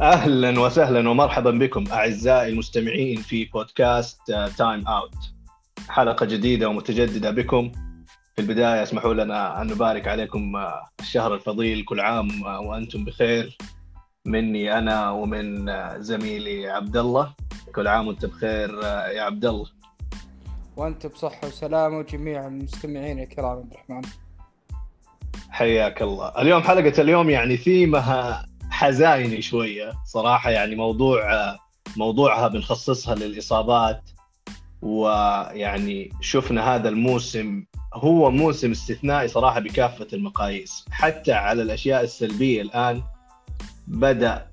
أهلا وسهلا ومرحبا بكم أعزائي المستمعين في بودكاست Time Out حلقة جديدة ومتجددة بكم. في البداية اسمحوا لنا أن نبارك عليكم الشهر الفضيل كل عام وأنتم بخير. مني أنا ومن زميلي عبد الله كل عام وأنت بخير يا عبد الله وأنت بصحة وسلامة وجميع المستمعين الكرام عبد الرحمن. حياك الله. اليوم حلقة اليوم يعني ثيمها حزيني شوية صراحة يعني موضوع موضوعها بنخصصها للإصابات ويعني شفنا هذا الموسم هو موسم استثنائي صراحة بكافة المقاييس. حتى على الأشياء السلبية الآن بدأ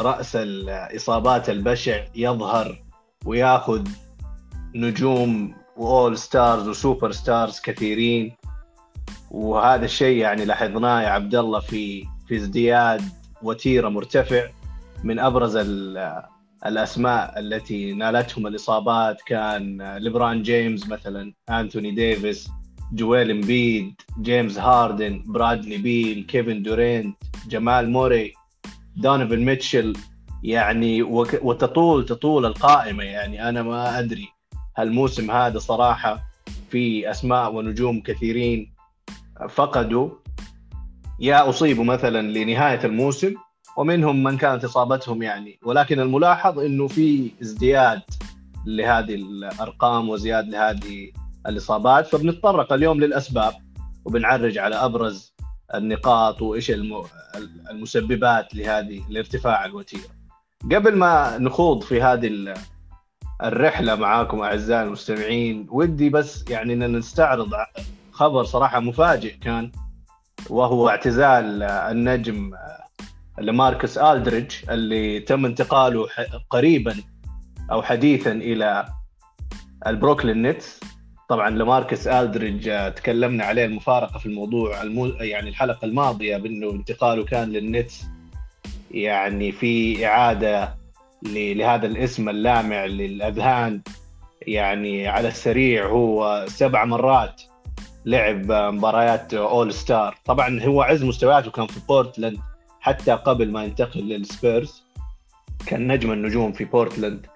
رأس الإصابات البشع يظهر وياخذ نجوم و all stars و superstars كثيرين. وهذا الشيء يعني لاحظناه يا عبد الله في في ازدياد وتيرة مرتفع من أبرز الأسماء التي نالتهم الإصابات كان ليبران جيمس مثلا أنتوني ديفيس جويل إمبيد جيمس هاردن برادلي بيل كيفن دورينت جمال موري دونوفان ميتشل. يعني وتطول تطول القائمة. يعني أنا ما أدري هالموسم هذا صراحة في أسماء ونجوم كثيرين فقدوا. يا اصيبوا مثلا لنهاية الموسم ومنهم من كانت اصابتهم يعني ولكن الملاحظ إنه في ازدياد لهذه الأرقام وزياد لهذه الإصابات فبنتطرق اليوم للأسباب وبنعرج على أبرز النقاط وإيش المسببات لهذه لارتفاع الوتيره. قبل ما نخوض في هذه الرحلة معاكم أعزائي المستمعين ودي بس يعني إن نستعرض خبر صراحة مفاجئ كان وهو اعتزال النجم لاماركوس ألدريدج اللي تم انتقاله قريبا أو حديثا إلى البروكلين نتس طبعا لاماركوس ألدريدج تكلمنا عليه المفارقة في الموضوع المو... يعني الحلقة الماضية بأنه انتقاله كان للنتس يعني في إعادة. لهذا الاسم اللامع للأذهان يعني على السريع هو سبع مرات لعب مباريات All-Star طبعا هو عز مستوياته كان في بورتلاند حتى قبل ما ينتقل للسبيرز كان نجم النجوم في بورتلاند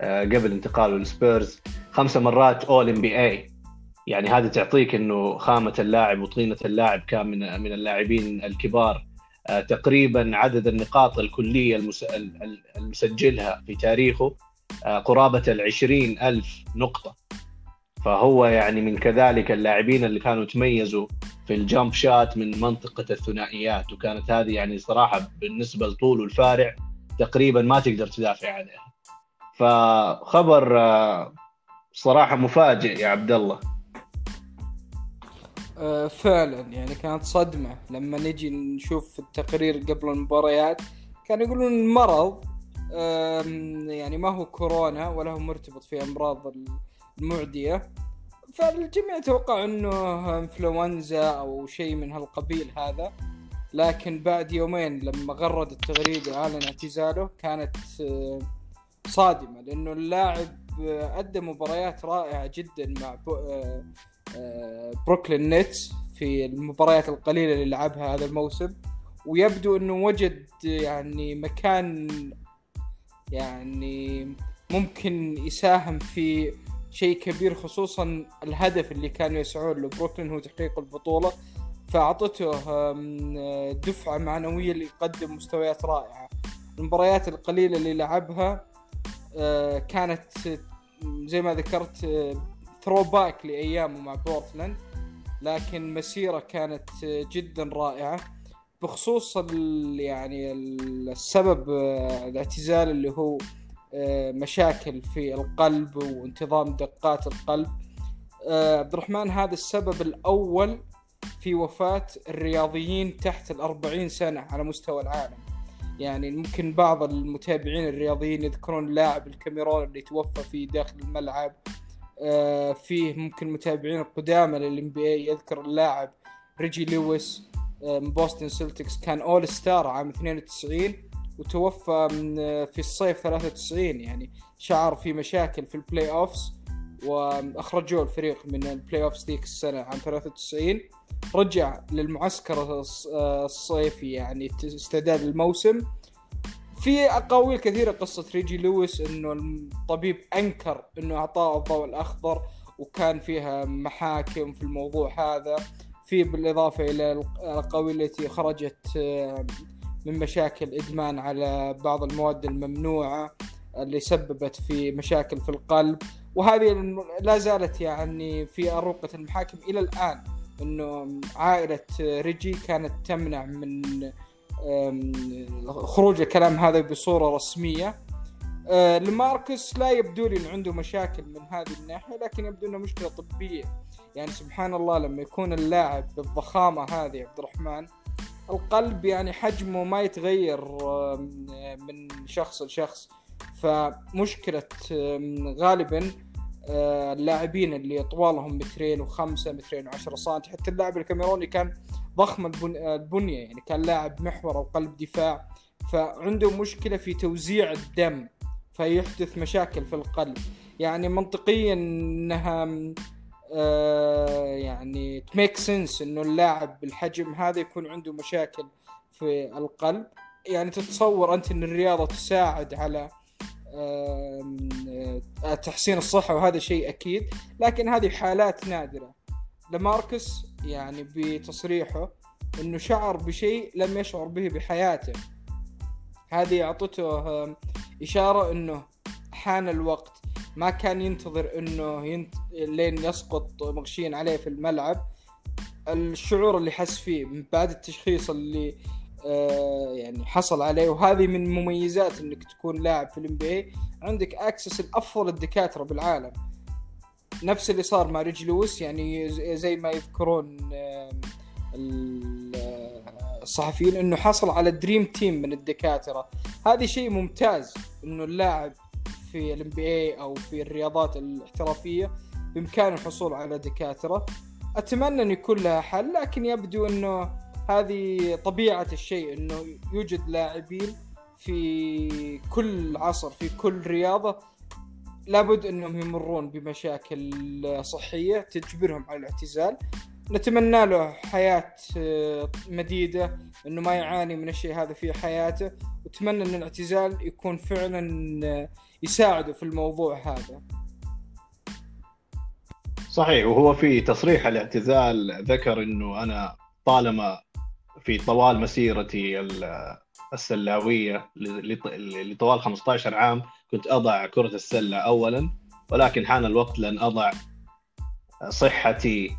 آه، قبل انتقاله للسبيرز خمسة مرات All-NBA يعني هذه تعطيك إنه خامة اللاعب وطينة اللاعب كان من من اللاعبين الكبار. آه، تقريبا عدد النقاط الكلية المسجلها في تاريخه آه، قرابة العشرين ألف نقطة. فهو يعني من كذلك اللاعبين اللي كانوا تميزوا في الجامب شات من منطقة الثنائيات. وكانت هذه يعني صراحة بالنسبة لطوله الفارع تقريبا ما تقدر تدافع عليها. فخبر آه، صراحة مفاجئ يا عبد الله. آه، فعلا يعني كانت صدمة لما نجي نشوف التقرير قبل المباريات. كانوا يقولون المرض يعني ما هو كورونا ولا هو مرتبط في أمراض المعدية فالجميع توقع إنه إنفلونزا أو شيء من هالقبيل هذا. لكن بعد يومين لما غرد التغريدة واعلن اعتزاله كانت آه، صادمة لأنه اللاعب آه، أدى مباريات رائعة جدا مع آه، بروكلين نيتس في المباريات القليلة اللي لعبها هذا الموسم. ويبدو إنه وجد يعني مكان يعني ممكن يساهم في شيء كبير خصوصا الهدف اللي كانوا يسعون له. بروكلين هو تحقيق البطولة فأعطته دفعة معنوية ليقدم مستويات رائعة. المباريات القليلة اللي لعبها آه، كانت زي ما ذكرت throwback لأيامه مع بورتلاند لكن مسيرة كانت جدا رائعة. بخصوص يعني السبب آه، الاعتزال اللي هو آه، مشاكل في القلب وانتظام دقات القلب. آه، عبد الرحمن هذا السبب الأول في وفاة الرياضيين تحت الأربعين سنة على مستوى العالم. يعني ممكن بعض المتابعين الرياضيين يذكرون لاعب الكاميرون اللي توفى في داخل الملعب. آه، فيه ممكن متابعين القدامى لل NBA يذكر اللاعب ريجي لويس من بوستن سيلتكس كان All-Star عام 92 وتوفى من في الصيف 93 يعني شعر في مشاكل في ال playoffs وأخرجوه الفريق من ال playoffs ذيك السنة عام 93 رجع للمعسكر الصيفي يعني استعداد الموسم. في أقاويل كثيرة قصة ريجي لويس إنه الطبيب أنكر إنه أعطاه الضوء الأخضر وكان فيها محاكم في الموضوع هذا. في بالإضافة إلى الأقاويل التي خرجت آه، من مشاكل إدمان على بعض المواد الممنوعة اللي سببت في مشاكل في القلب. وهذه لا زالت يعني في أروقة المحاكم إلى الآن أنه عائلة ريجي كانت تمنع من خروج الكلام هذا بصورة رسمية. آه، لماركس لا يبدو لي إنه عنده مشاكل من هذه الناحية لكن يبدو إنه مشكلة طبية. يعني سبحان الله لما يكون اللاعب بالضخامة هذه عبد الرحمن القلب يعني حجمه ما يتغير من شخص لشخص. فمشكلة غالبا آه، اللاعبين اللي طوالهم مترين وخمسة مترين وعشرة سنتي حتى اللاعب الكاميروني كان ضخم البنية. يعني كان لاعب محور أو قلب دفاع. فعنده مشكلة في توزيع الدم فيحدث مشاكل في القلب. يعني منطقيا إنها آه يعني تميك سنس إنه اللاعب بالحجم هذا يكون عنده مشاكل في القلب. يعني تتصور أنت إن الرياضة تساعد على تحسين الصحة وهذا شيء أكيد لكن هذه حالات نادرة. لماركس يعني بتصريحه إنه شعر بشيء لم يشعر به بحياته. هذه أعطته إشارة إنه حان الوقت. ما كان ينتظر إنه ينت... لين يسقط مغشيا عليه في الملعب. الشعور اللي حس فيه من بعد التشخيص اللي آه، يعني حصل عليه وهذه من مميزات إنك تكون لاعب في ال NBA عندك access لافضل الدكاترة بالعالم. نفس اللي صار مع ريجي لويس يعني زي ما يذكرون آه، الصحفيين إنه حصل على dream team من الدكاترة. هذه شيء ممتاز إنه اللاعب في ال NBA أو في الرياضات الاحترافية بامكانه الحصول على دكاترة. أتمنى أن يكون لها حل لكن يبدو أنه هذه طبيعة الشيء أنه يوجد لاعبين في كل عصر في كل رياضة لابد أنهم يمرون بمشاكل صحية تجبرهم على الاعتزال. نتمنى له حياة مديدة إنه ما يعاني من الشيء هذا في حياته. واتمنى إن الاعتزال يكون فعلا يساعده في الموضوع هذا. صحيح وهو في تصريح الاعتزال ذكر إنه أنا طالما في طوال مسيرتي السلاوية لطوال 15 عام كنت أضع كرة السلة اولا ولكن حان الوقت لأن أضع صحتي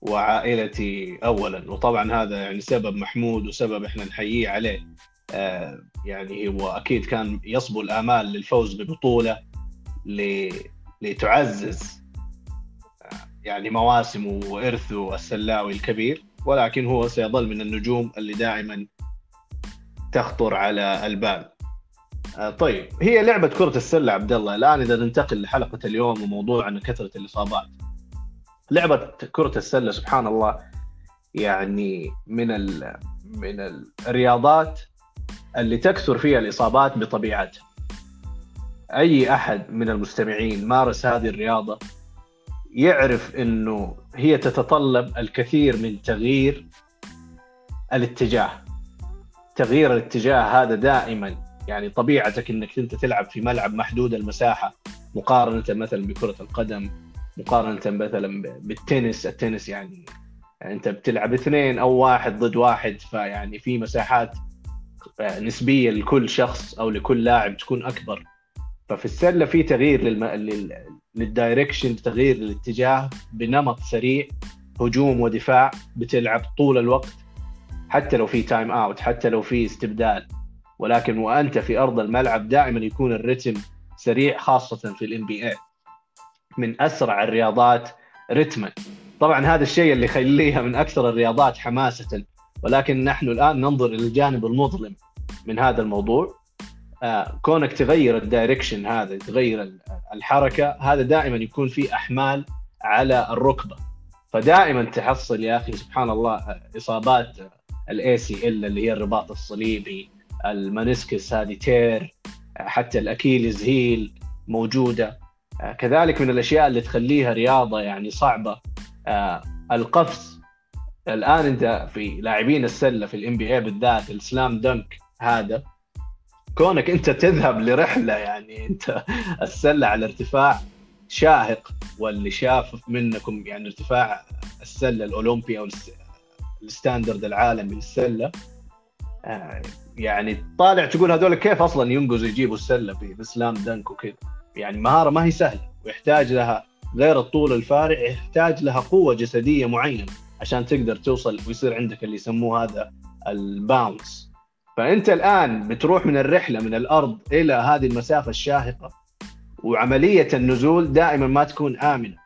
وعائلتي اولا. وطبعا هذا يعني سبب محمود وسبب إحنا نحييه عليه. آه، يعني هو أكيد كان يصبو الآمال للفوز ببطولة لتعزز آه، يعني مواسمه وإرثه السلاوي الكبير. ولكن هو سيظل من النجوم اللي دائما تخطر على البال. آه، طيب هي لعبة كرة السلة عبد الله. الآن إذا ننتقل لحلقة اليوم وموضوع عن كثرة الإصابات. لعبة كرة السلة سبحان الله يعني من ال... من الرياضات اللي تكثر فيها الإصابات بطبيعتها. أي أحد من المستمعين مارس هذه الرياضة يعرف إنه هي تتطلب الكثير من تغيير الاتجاه. تغيير الاتجاه هذا دائما. يعني طبيعتك إنك أنت تلعب في ملعب محدود المساحة مقارنة مثلا بكرة القدم مقارنة مثلا بالتنس. التنس يعني, أنت بتلعب اثنين أو واحد ضد واحد فيعني في مساحات نسبية لكل شخص أو لكل لاعب تكون أكبر. ففي السلة في تغيير للم... لل... لل direction تغيير الاتجاه بنمط سريع هجوم ودفاع بتلعب طول الوقت حتى لو في timeout حتى لو في استبدال. ولكن وأنت في أرض الملعب دائما يكون الرتم سريع خاصة في ال NBA من أسرع الرياضات رتما. طبعا هذا الشيء اللي يخليها من أكثر الرياضات حماسة ولكن نحن الآن ننظر إلى الجانب المظلم من هذا الموضوع. آه، كونك تغير ال direction هذا تغير الحركة هذا دائما يكون في أحمال على الركبة. فدائما تحصل يا أخي سبحان الله آه، إصابات ال ACL اللي هي الرباط الصليبي ال meniscus هذه tear آه، حتى ال Achilles heel موجودة. كذلك من الأشياء اللي تخليها رياضة يعني صعبة. القفز. الآن أنت في لاعبين السلة في ال NBA بالذات ال slam dunk هذا كونك أنت تذهب لرحلة يعني أنت السلة على ارتفاع شاهق واللي شاف منكم يعني ارتفاع السلة الأولمبي أو الستاندرد العالمي للسلة. آه، يعني طالع تقول هذول كيف أصلا ينقزوا يجيبوا السلة بسلام دنك وكذا. يعني مهارة ما هي سهلة ويحتاج لها غير الطول الفارع يحتاج لها قوة جسدية معينة عشان تقدر توصل ويصير عندك اللي يسموه هذا ال bounce فأنت الآن بتروح من الرحلة من الأرض إلى هذه المسافة الشاهقة وعملية النزول دائما ما تكون آمنة.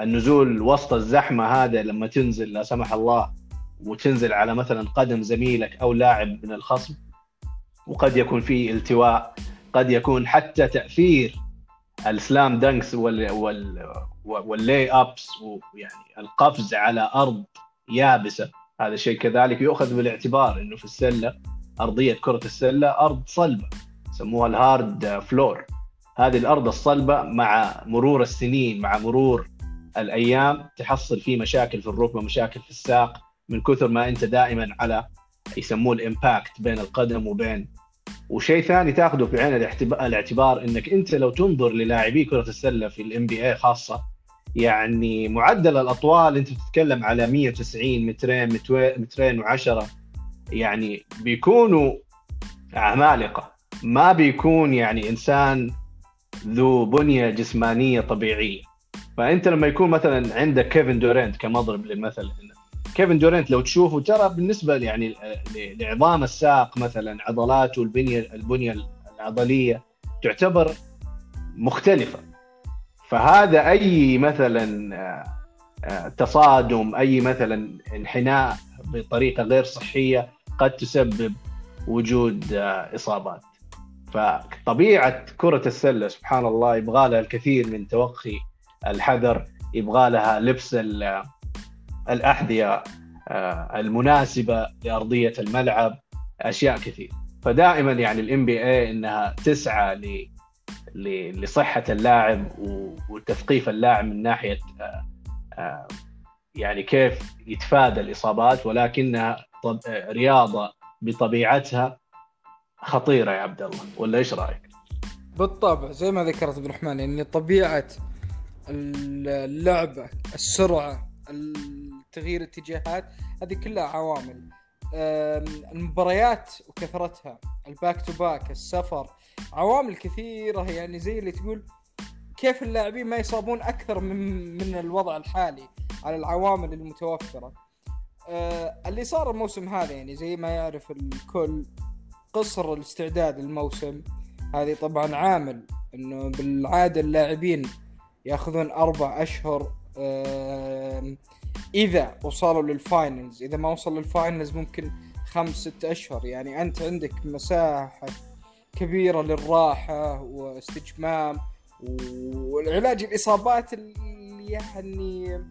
النزول وسط الزحمة هذا لما تنزل لا سمح الله وتنزل على مثلا قدم زميلك أو لاعب من الخصم وقد يكون في التواء قد يكون حتى تأثير ال slam dunks وال وال وال layups ويعني القفز على أرض يابسة. هذا الشيء كذلك يؤخذ بالاعتبار إنه في السلة أرضية كرة السلة أرض صلبة يسموها ال hard floor. هذه الأرض الصلبة مع مرور السنين مع مرور الأيام تحصل فيه مشاكل في الركبة مشاكل في الساق من كثر ما أنت دائما على يسموه ال impact بين القدم وبين وشيء ثاني تاخذه في عين الاعتبار إنك أنت لو تنظر للاعبي كرة السلة في ال NBA خاصة يعني معدل الأطوال أنت بتتكلم على 190 مترين مترين و10 يعني بيكونوا عمالقه ما بيكون يعني إنسان ذو بنية جسمانية طبيعية. فأنت لما يكون مثلا عندك كيفن دورينت كمضرب للمثل كيفن دورينت لو تشوفه ترى بالنسبة يعني لعظام الساق مثلا عضلاته البنيه البنية العضلية تعتبر مختلفة. فهذا أي مثلا آه، آه، تصادم أي مثلا انحناء بطريقة غير صحية قد تسبب وجود آه، إصابات. فطبيعة كرة السلة سبحان الله يبغى لها الكثير من توقي الحذر يبغى لها لبس الأحذية آه، المناسبة لأرضية الملعب أشياء كثير فدائما يعني الام بي اي إنها تسعى ل لصحة اللاعب وتثقيف اللاعب من ناحية آه، آه، يعني كيف يتفادى الإصابات ولكنها رياضة بطبيعتها خطيرة يا عبد الله ولا إيش رأيك؟ بالطبع زي ما ذكرت عبد الرحمن يعني طبيعة اللعبة السرعة تغيير اتجاهات هذه كلها عوامل. المباريات وكثرتها ال back-to-back السفر عوامل كثيرة. يعني زي اللي تقول كيف اللاعبين ما يصابون أكثر من من الوضع الحالي على العوامل المتوفرة. أه اللي صار الموسم هذا يعني زي ما يعرف الكل قصر الاستعداد للموسم هذه طبعا عامل إنه بالعادة اللاعبين يأخذون أربع أشهر. إذا وصلوا لل finals إذا ما وصل لل finals ممكن خمس ست أشهر. يعني أنت عندك مساحة كبيرة للراحة واستجمام والعلاج الإصابات اللي يعني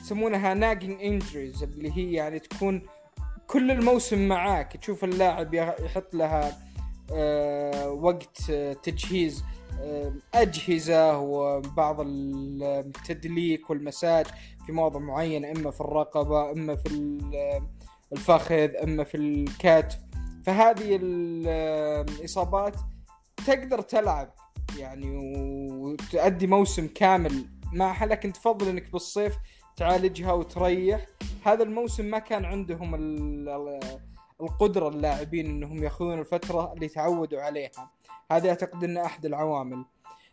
يسمونها nagging injuries اللي هي يعني تكون كل الموسم معاك. تشوف اللاعب يحط لها آه، وقت تجهيز. أجهزة وبعض التدليك والمساج في مواضع معينة إما في الرقبة إما في الفخذ إما في الكتف. فهذه الإصابات تقدر تلعب يعني وتؤدي موسم كامل معها لكن تفضل إنك بالصيف تعالجها وتريح. هذا الموسم ما كان عندهم القدرة اللاعبين إنهم يأخذون الفترة اللي تعودوا عليها. هذه أعتقد إنه أحد العوامل.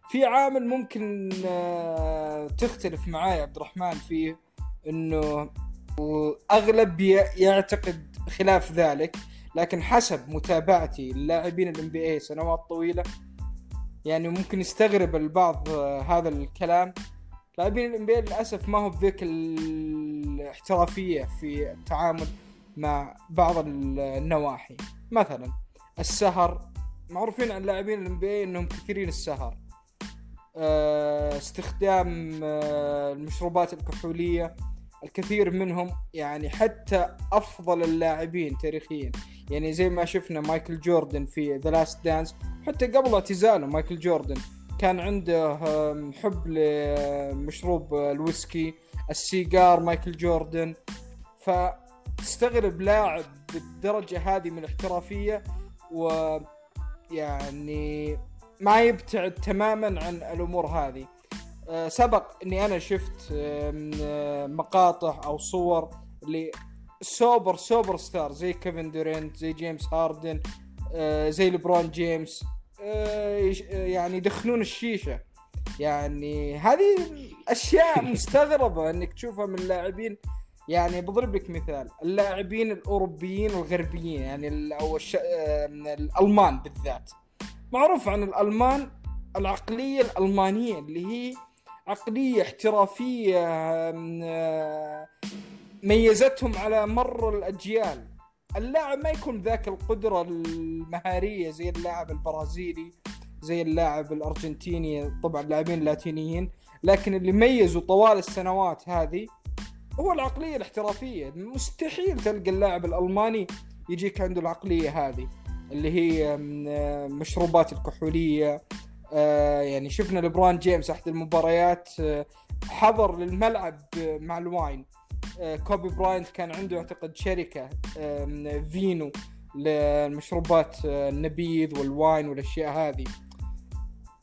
في عامل ممكن آه، تختلف معاي عبد الرحمن فيه إنه أغلب يعتقد خلاف ذلك لكن حسب متابعتي للاعبين ال NBA سنوات طويلة يعني ممكن يستغرب البعض آه، هذا الكلام. لاعبين ال NBA للأسف ما هو بذيك الاحترافية في التعامل مع بعض النواحي. مثلا السهر معروفين عن لاعبين ال NBA إنهم كثيرين السهر. آه، استخدام آه، المشروبات الكحولية. الكثير منهم يعني حتى أفضل اللاعبين تاريخيا. يعني زي ما شفنا مايكل جوردن في The Last Dance حتى قبل اعتزاله مايكل جوردن كان عنده حب لمشروب الويسكي السيجار مايكل جوردن. فتستغرب لاعب بالدرجة هذه من الاحترافية و يعني ما يبتعد تماما عن الأمور هذه. آه، سبق إني أنا شفت آه، مقاطع أو صور ل super superstar زي كيفن دورانت زي جيمس هاردن آه، زي لبرون جيمس. يعني يدخنون الشيشة. يعني هذه أشياء مستغربة إنك تشوفها من لاعبين يعني بضرب لك مثال اللاعبين الأوروبيين الغربيين يعني أو الش... الألمان بالذات. معروف عن الألمان العقلية الألمانية اللي هي عقلية احترافية ميزتهم على مر الأجيال. اللاعب ما يكون ذاك القدرة المهارية زي اللاعب البرازيلي زي اللاعب الأرجنتيني طبعا اللاعبين اللاتينيين لكن اللي ميزوا طوال السنوات هذه هو العقلية الاحترافية. مستحيل تلقى اللاعب الألماني يجيك عنده العقلية هذه اللي هي مشروبات الكحولية آه، يعني شفنا لبرون جيمس أحد المباريات آه، حضر للملعب مع ال wine. آه، كوبي براينت كان عنده أعتقد شركة فينو للمشروبات النبيذ والواين والأشياء هذه.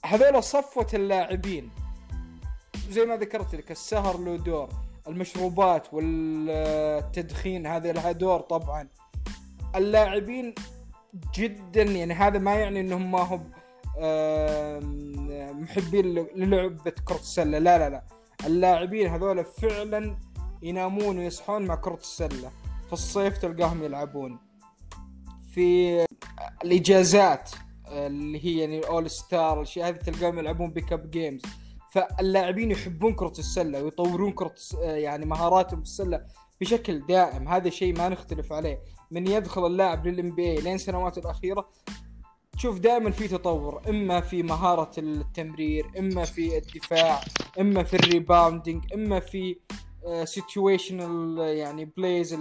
هذول صفوة اللاعبين. زي ما ذكرت لك السهر له دور. المشروبات والتدخين هذا لها دور طبعا. اللاعبين جدا يعني هذا ما يعني إنهم ما هم محبين للعبة كرة السلة. لا لا لا. اللاعبين هذول فعلا ينامون ويصحون مع كرة السلة. في الصيف تلقاهم يلعبون. في الإجازات اللي هي يعني ال All-Star الأشياء هذه تلقاهم يلعبون pickup games فاللاعبين يحبون كرة السلة ويطورون كرة يعني مهاراتهم في السلة بشكل دائم. هذا شيء ما نختلف عليه. من يدخل اللاعب لل NBA لين سنواته الأخيرة تشوف دائما في تطور إما في مهارة التمرير إما في الدفاع إما في ال rebounding إما في situational آه، يعني plays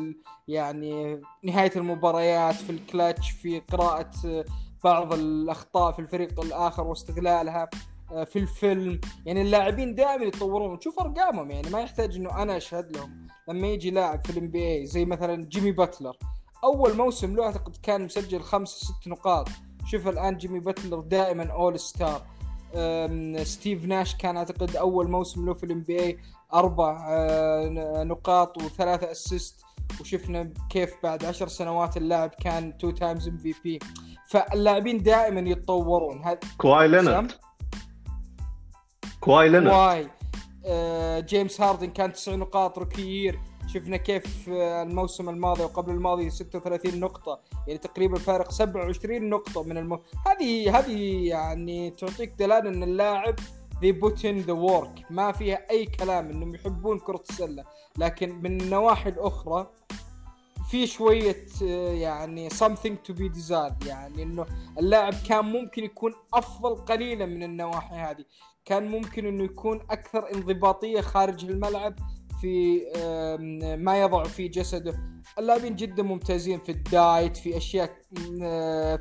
يعني نهاية المباريات في الكلاتش في قراءة آه، بعض الأخطاء في الفريق الآخر واستغلالها. آه، في الفيلم. يعني اللاعبين دائما يتطورون. تشوف أرقامهم. يعني ما يحتاج إنه أنا أشهد لهم لما يجي لاعب في ال NBA زي مثلا جيمي باتلر. أول موسم له أعتقد كان مسجل خمس ست نقاط. شوف الآن جيمي باتلر دائما All-Star ستيف ناش كان أعتقد أول موسم له في ال NBA أربع آه، نقاط وثلاثة assist وشفنا كيف بعد عشر سنوات اللاعب كان two times MVP فاللاعبين دائما يتطورون. هذا كواي لينارد كواي لينارد كواي آه جيمس هاردن كان تسع نقاط rookie year. شفنا كيف الموسم الماضي وقبل الماضي 36 نقطة. يعني تقريبا فارق 27 نقطة من الم... هذه هذه يعني تعطيك دلالة إن اللاعب they put in the ما فيها أي كلام إنهم يحبون كرة السلة. لكن من النواحي الأخرى في شوية يعني something to be desired. يعني إنه اللاعب كان ممكن يكون أفضل قليلا من النواحي هذه. كان ممكن إنه يكون أكثر انضباطية خارج الملعب في ما يضع في جسده. اللاعبين جدا ممتازين في الدايت في أشياء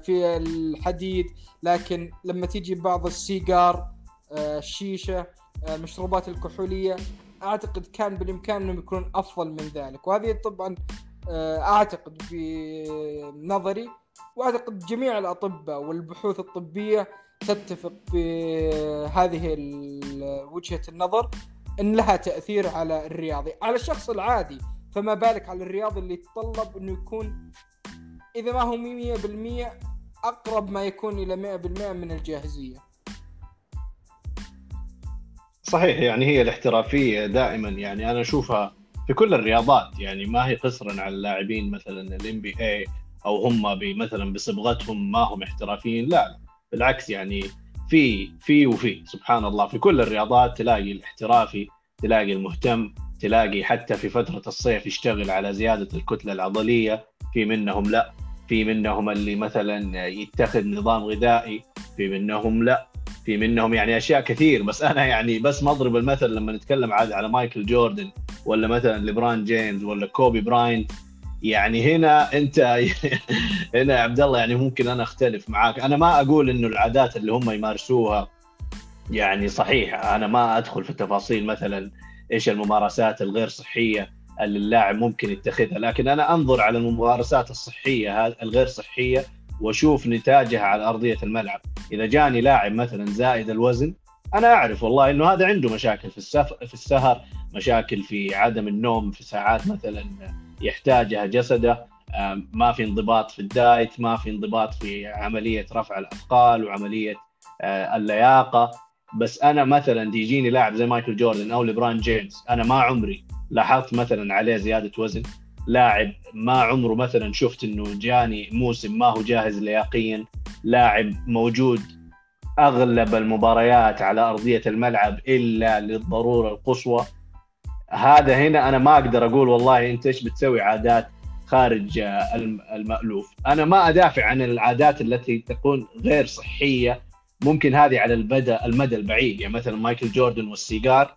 في الحديد. لكن لما تيجي بعض السيجار آه، الشيشه آه، المشروبات الكحولية أعتقد كان بالإمكان إنهم يكونون أفضل من ذلك. وهذه طبعا آه، أعتقد بنظري وأعتقد جميع الأطباء والبحوث الطبية تتفق بهذه وجهة النظر إن لها تأثير على الرياضي. على الشخص العادي فما بالك على الرياضي اللي يتطلب إنه يكون إذا ما هو 100% أقرب ما يكون إلى 100% من الجاهزية. صحيح يعني هي الاحترافية دائما. يعني أنا أشوفها في كل الرياضات يعني ما هي قصرا على اللاعبين مثلا الام بي اي أو هم مثلا بصبغتهم ما هم احترافيين لا. بالعكس يعني في في وفي سبحان الله. في كل الرياضات تلاقي الاحترافي تلاقي المهتم تلاقي حتى في فترة الصيف يشتغل على زيادة الكتلة العضلية في منهم لا. في منهم اللي مثلا يتخذ نظام غذائي في منهم لا. في منهم يعني أشياء كثير بس أنا يعني بس مضرب المثل لما نتكلم على مايكل جوردن ولا مثلا ليبرون جيمس ولا كوبي براينت. يعني هنا أنت هنا يا عبد الله يعني ممكن أنا أختلف معاك. أنا ما أقول إنه العادات اللي هم يمارسوها يعني صحيح أنا ما أدخل في تفاصيل مثلا إيش الممارسات الغير صحية. اللي اللاعب ممكن يتخذها. لكن أنا أنظر على الممارسات الصحية الغير صحية وأشوف نتاجها على أرضية الملعب. إذا جاني لاعب مثلا زائد الوزن أنا أعرف والله إنه هذا عنده مشاكل في السفر في السهر مشاكل في عدم النوم في ساعات مثلا يحتاجها جسده ما في انضباط في الدايت ما في انضباط في عملية رفع الأثقال وعملية آه، اللياقة. بس أنا مثلا يجيني لاعب زي مايكل جوردن أو ليبران جيمس أنا ما عمري لاحظت مثلا عليه زيادة وزن. لاعب ما عمره مثلا شفت إنه جاني موسم ما هو جاهز لياقيا. لاعب موجود أغلب المباريات على أرضية الملعب إلا للضرورة القصوى. هذا هنا أنا ما أقدر أقول والله أنت إيش بتسوي عادات خارج المألوف. أنا ما أدافع عن العادات التي تكون غير صحية. ممكن هذه على المدى البعيد. يعني مثلا مايكل جوردن والسيجار.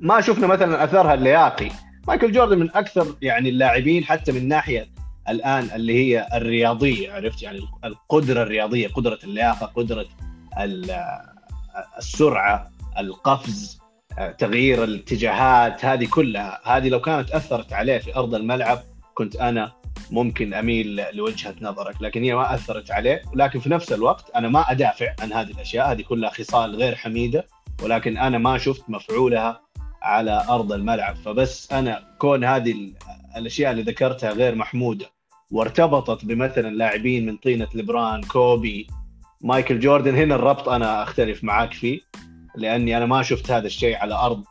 ما شفنا مثلا أثرها اللياقي. مايكل جوردن من أكثر يعني اللاعبين حتى من ناحية الآن اللي هي الرياضية عرفت؟ يعني القدرة الرياضية قدرة اللياقة قدرة السرعة القفز تغيير الاتجاهات هذه كلها. هذه لو كانت أثرت عليه في أرض الملعب كنت أنا ممكن أميل لوجهة نظرك لكن هي ما أثرت عليه. ولكن في نفس الوقت أنا ما أدافع عن هذه الأشياء هذه كلها خصال غير حميدة ولكن أنا ما شفت مفعولها على أرض الملعب. فبس أنا كون هذه الأشياء اللي ذكرتها غير محمودة وارتبطت بمثلا لاعبين من طينة لبران كوبي مايكل جوردن هنا الربط أنا أختلف معاك فيه لأني أنا ما شفت هذا الشيء على أرض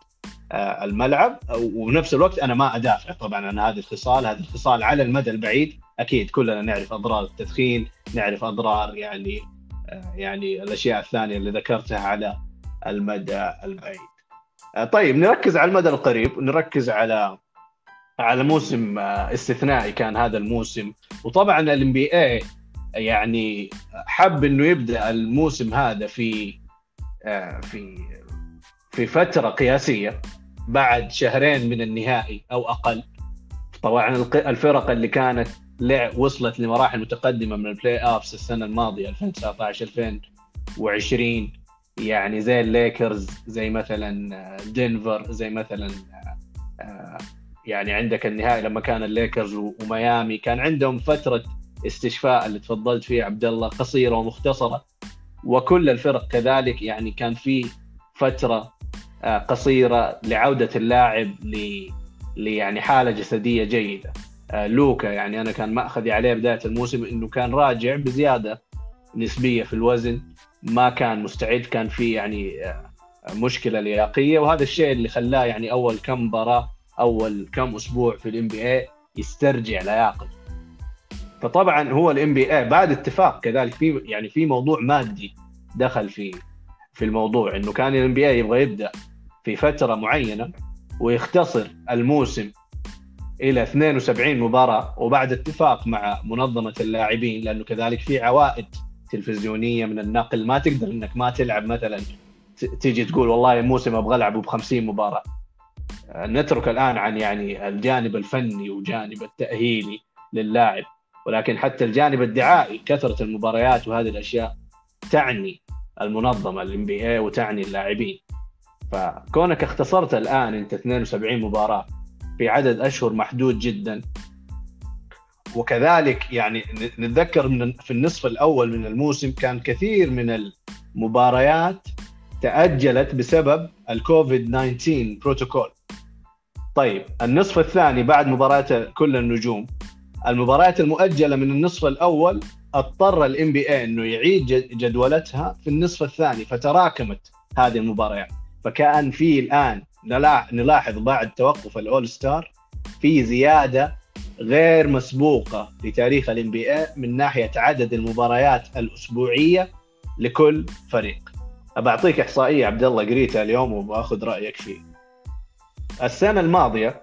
آه، الملعب. وبنفس الوقت أنا ما أدافع. طبعا عن هذه الخصال هذه الخصال على المدى البعيد. أكيد كلنا نعرف أضرار التدخين نعرف أضرار يعني آه، يعني الأشياء الثانية اللي ذكرتها على المدى البعيد. طيب نركز على المدى القريب نركز على على موسم استثنائي كان هذا الموسم. وطبعا الام بي اي يعني حب إنه يبدأ الموسم هذا في في في فترة قياسية بعد شهرين من النهائي أو أقل. طبعا الفرق اللي كانت وصلت لمراحل متقدمة من ال playoffs السنة الماضية 2019 2020 يعني زي الليكرز زي مثلا دنفر زي مثلا آه، يعني عندك النهائي لما كان الليكرز وميامي كان عندهم فترة استشفاء اللي تفضلت فيه عبد الله قصيرة ومختصرة. وكل الفرق كذلك يعني كان في فترة آه، قصيرة لعودة اللاعب ل يعني حالة جسدية جيدة. آه، لوكا يعني أنا كان مأخذي عليه بداية الموسم إنه كان راجع بزيادة نسبية في الوزن. ما كان مستعد كان في يعني آه، مشكلة لياقيه وهذا الشيء اللي خلاه يعني أول كم مباراة أول كم أسبوع في الام بي اي يسترجع لياقته فطبعا هو ال NBA بعد اتفاق كذلك في يعني في موضوع مادي دخل في في الموضوع إنه كان ال NBA يبغى يبدأ في فترة معينة ويختصر الموسم إلى 72 مباراة وبعد اتفاق مع منظمة اللاعبين لأنه كذلك في عوائد تلفزيونية من النقل ما تقدر إنك ما تلعب مثلا تيجي تقول والله الموسم أبغى العبه ب 50 مباراة. نترك الآن عن يعني الجانب الفني وجانب التأهيلي للاعب ولكن حتى الجانب الدعائي كثرة المباريات وهذه الأشياء تعني المنظمة الام بي اي وتعني اللاعبين. فكونك اختصرت الآن أنت 72 مباراة في عدد أشهر محدود جدا وكذلك يعني نتذكر من في النصف الأول من الموسم كان كثير من المباريات تأجلت بسبب الكوفيد 19 بروتوكول. طيب النصف الثاني بعد مباراه كل النجوم المباريات المؤجلة من النصف الأول اضطر ال NBA إنه يعيد جدولتها في النصف الثاني فتراكمت هذه المباريات فكان في الآن نلاحظ بعد توقف ال All-Star في زيادة غير مسبوقة لتاريخ ال NBA من ناحية عدد المباريات الأسبوعية لكل فريق. أبعطيك إحصائية عبد الله قريتها اليوم وبأخذ رأيك فيه. السنة الماضية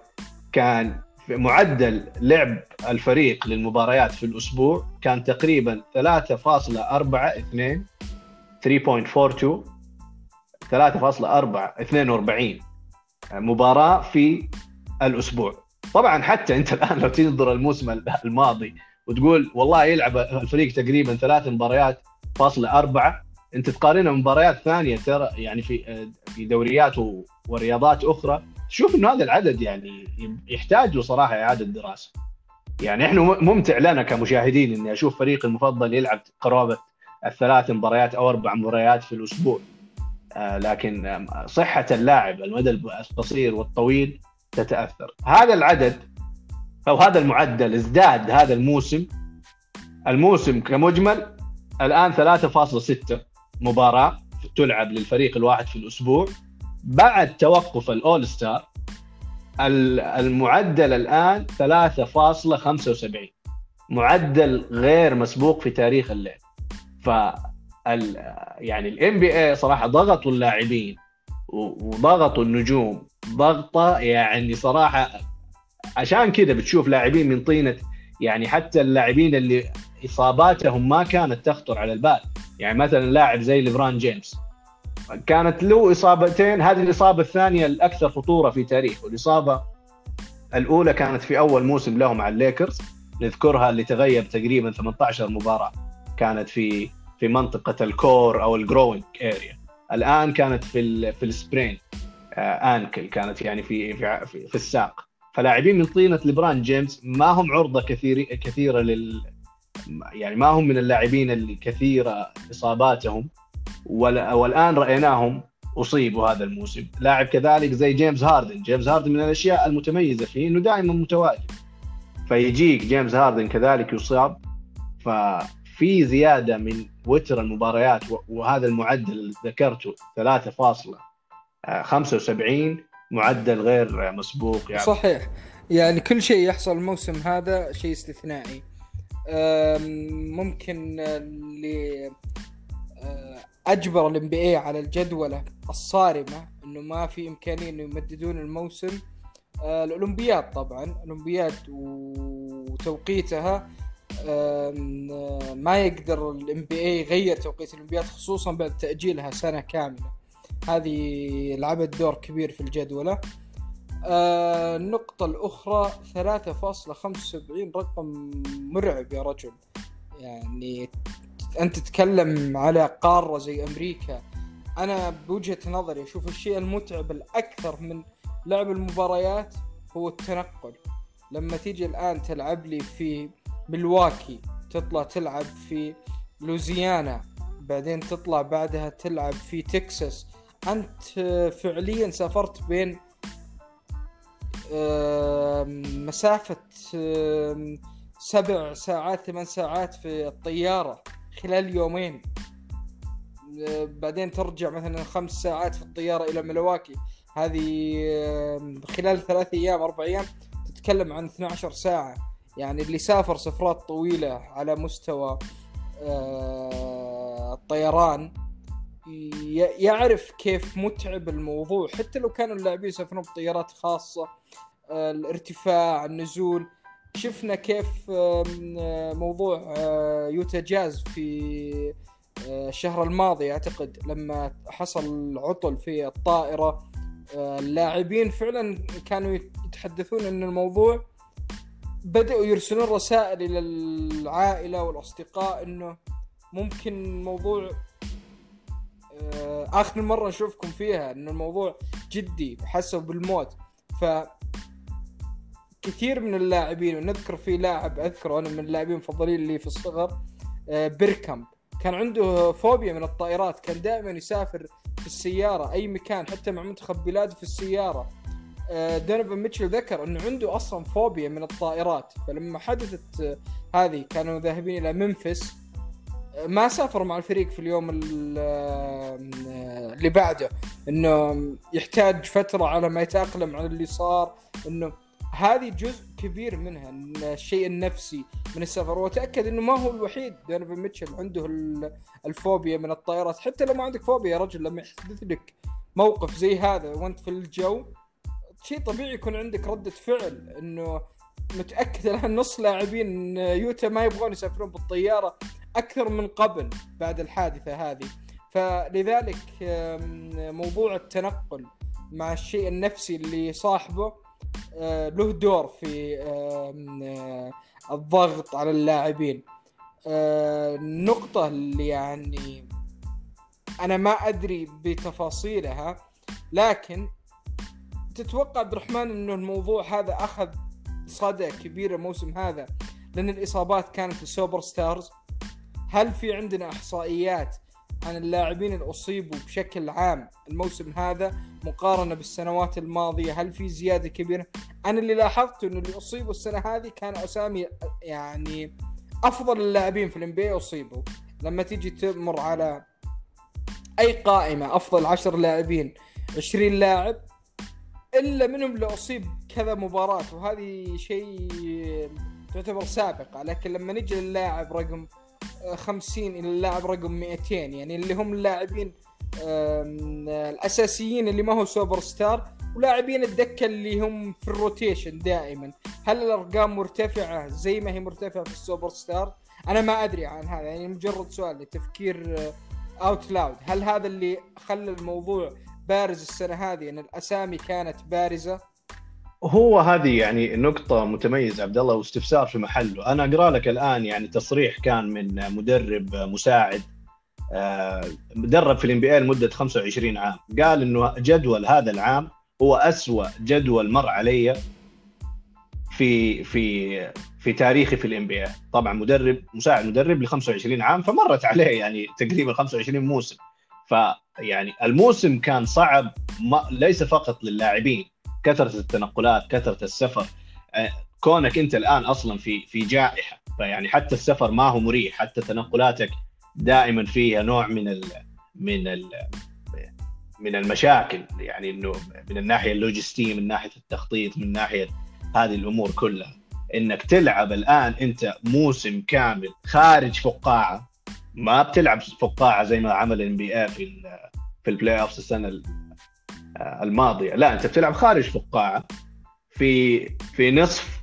كان في معدل لعب الفريق للمباريات في الأسبوع كان تقريبا 3.42 3.42 3.4 مباراة في الأسبوع طبعا حتى أنت الآن لو تنظر الموسم الماضي وتقول والله يلعب الفريق تقريبا ثلاث مباريات فاصلة أربعة أنت تقارنها بمباريات ثانية ترى يعني في في دوريات ورياضات أخرى تشوف إنه هذا العدد يعني يحتاج له صراحة إعادة دراسة. يعني إحنا ممتع لنا كمشاهدين إني أشوف فريقي المفضل يلعب قرابة الثلاث مباريات أو أربع مباريات في الأسبوع. آه، لكن صحة اللاعب المدى القصير والطويل تتأثر. هذا العدد أو هذا المعدل ازداد هذا الموسم. الموسم كمجمل الآن 3.6 مباراة تلعب للفريق الواحد في الأسبوع. بعد توقف الأول ستار المعدل الآن 3.75 معدل غير مسبوق في تاريخ اللعب. ف يعني الام بي اي صراحة ضغطوا اللاعبين وضغطوا النجوم. ضغطه يعني صراحة عشان كذا بتشوف لاعبين من طينة يعني حتى اللاعبين اللي إصاباتهم ما كانت تخطر على البال. يعني مثلا لاعب زي ليبران جيمس. كانت له إصابتين هذه الإصابة الثانية الأكثر خطورة في تاريخه. الإصابة الأولى كانت في أول موسم له مع الليكرز. نذكرها اللي تغيب تقريبا 18 مباراة كانت في في منطقة الـ core أو الـ groin area الآن كانت في في الـ sprain ankle آه، كانت يعني في في, في الساق. فلاعبين من طينة ليبران جيمس ما هم عرضة كثير كثيرة لل يعني ما هم من اللاعبين اللي كثيرة إصاباتهم. والآن رأيناهم أصيبوا هذا الموسم. لاعب كذلك زي جيمس هاردن. جيمس هاردن من الأشياء المتميزة فيه إنه دائما متواجد. فيجيك جيمس هاردن كذلك يصاب. ففي زيادة من وتيرة المباريات وهذا المعدل اللي ذكرته 3.75 معدل غير مسبوق يعني. صحيح. يعني كل شيء يحصل الموسم هذا شيء استثنائي. ممكن اللي آه، أجبر الـ NBA على الجدولة الصارمة إنه ما في إمكانية إنه يمددون الموسم. آه، الأولمبياد طبعا الأولمبياد وتوقيتها ما يقدر الـ NBA يغير توقيت الأولمبياد خصوصا بعد تأجيلها سنة كاملة. هذه لعبت دور كبير في الجدولة. آه النقطة الأخرى 3.75 رقم مرعب يا رجل. يعني أنت تتكلم على قارة زي أمريكا. أنا بوجهة نظري أشوف الشيء المتعب الأكثر من لعب المباريات هو التنقل. لما تيجي الآن تلعب لي في ملواكي تطلع تلعب في لوزيانا بعدين تطلع بعدها تلعب في تكساس. أنت فعليا سافرت بين مسافة سبع ساعات ثمان ساعات في الطيارة خلال يومين. بعدين ترجع مثلا خمس ساعات في الطيارة إلى ملواكي هذه خلال ثلاث أيام أربع أيام تتكلم عن 12 ساعة. يعني اللي سافر سفرات طويلة على مستوى الطيران يعرف كيف متعب الموضوع. حتى لو كانوا اللاعبين يسافرون بطيارات خاصة آه، الارتفاع النزول شفنا كيف موضوع آه، يوتا جاز في آه، الشهر الماضي. أعتقد لما حصل عطل في الطائرة اللاعبين فعلا كانوا يتحدثون إن الموضوع بدأوا يرسلون رسائل إلى العائلة والأصدقاء إنه ممكن الموضوع آه، آخر مرة نشوفكم فيها ان الموضوع جدي وحسوا بالموت. ف كثير من اللاعبين ونذكر في لاعب أذكره أنا من اللاعبين المفضلين اللي في الصغر آه، بيركامب كان عنده فوبيا من الطائرات كان دائما يسافر في السيارة أي مكان حتى مع منتخب بلاده في السيارة. آه، دونيفن ميتشل ذكر إنه عنده أصلا فوبيا من الطائرات. فلما حدثت هذه كانوا ذاهبين إلى منفس ما سافر مع الفريق في اليوم اللي بعده. إنه يحتاج فترة على ما يتأقلم على اللي صار. إنه هذه جزء كبير منها الشيء النفسي من السفر. وتاكد إنه ما هو الوحيد دونيفن ميتشل عنده الفوبيا من الطائرات. حتى لو ما عندك فوبيا يا رجل لما يحدث لك موقف زي هذا وأنت في الجو شيء طبيعي يكون عندك ردة فعل إنه متاكد الان نص لاعبين يوتا ما يبغون يسافرون بالطيارة أكثر من قبل بعد الحادثة هذه. فلذلك موضوع التنقل مع الشيء النفسي اللي صاحبه آه، له دور في آه، الضغط على اللاعبين. آه، النقطة اللي يعني أنا ما أدري بتفاصيلها لكن تتوقع عبد الرحمن إنه الموضوع هذا أخذ صدى كبير الموسم هذا لأن الإصابات كانت الـ super stars؟ هل في عندنا إحصائيات عن اللاعبين اللي أصيبوا بشكل عام الموسم هذا مقارنة بالسنوات الماضية؟ هل في زيادة كبيرة؟ أنا اللي لاحظته انه اللي أصيبوا السنة هذه كانوا أسامي يعني أفضل اللاعبين في الـ NBA أصيبوا. لما تيجي تمر على أي قائمة أفضل عشر لاعبين 20 لاعب إلا منهم اللي أصيب كذا مباراة وهذه شيء تعتبر سابقة. لكن لما نجي للاعب رقم 50 إلى اللاعب رقم 200 يعني اللي هم اللاعبين الأساسيين اللي ما هو super star ولاعبين الدكة اللي هم في الـ rotation دائما. هل الأرقام مرتفعة زي ما هي مرتفعة في الـ super star؟ أنا ما أدري عن هذا يعني مجرد سؤال لتفكير out loud هل هذا اللي خلى الموضوع بارز السنة هذه إن الأسامي كانت بارزة. هو هذه يعني نقطة متميزة عبد الله واستفسار في محله، أنا أقرأ لك الآن يعني تصريح كان من مدرب مساعد آه، مدرب في الـ NBA لمدة 25 عام، قال إنه جدول هذا العام هو أسوأ جدول مر علي في في في تاريخي في الام بي طبعا مدرب مساعد مدرب ل 25 عام فمرت عليه يعني تقريبا 25 موسم. فيعني الموسم كان صعب ما ليس فقط للاعبين كثرة التنقلات كثرة السفر. آه، كونك انت الآن أصلا في في جائحة فيعني حتى السفر ما هو مريح حتى تنقلاتك دائما فيها نوع من ال من ال من المشاكل يعني إنه من الناحية اللوجستية من ناحية التخطيط من ناحية هذه الأمور كلها. إنك تلعب الآن أنت موسم كامل خارج فقاعة ما بتلعب فقاعة زي ما عمل الـ NBA في في الـ playoff السنة الماضية. لا أنت بتلعب خارج فقاعة. في في نصف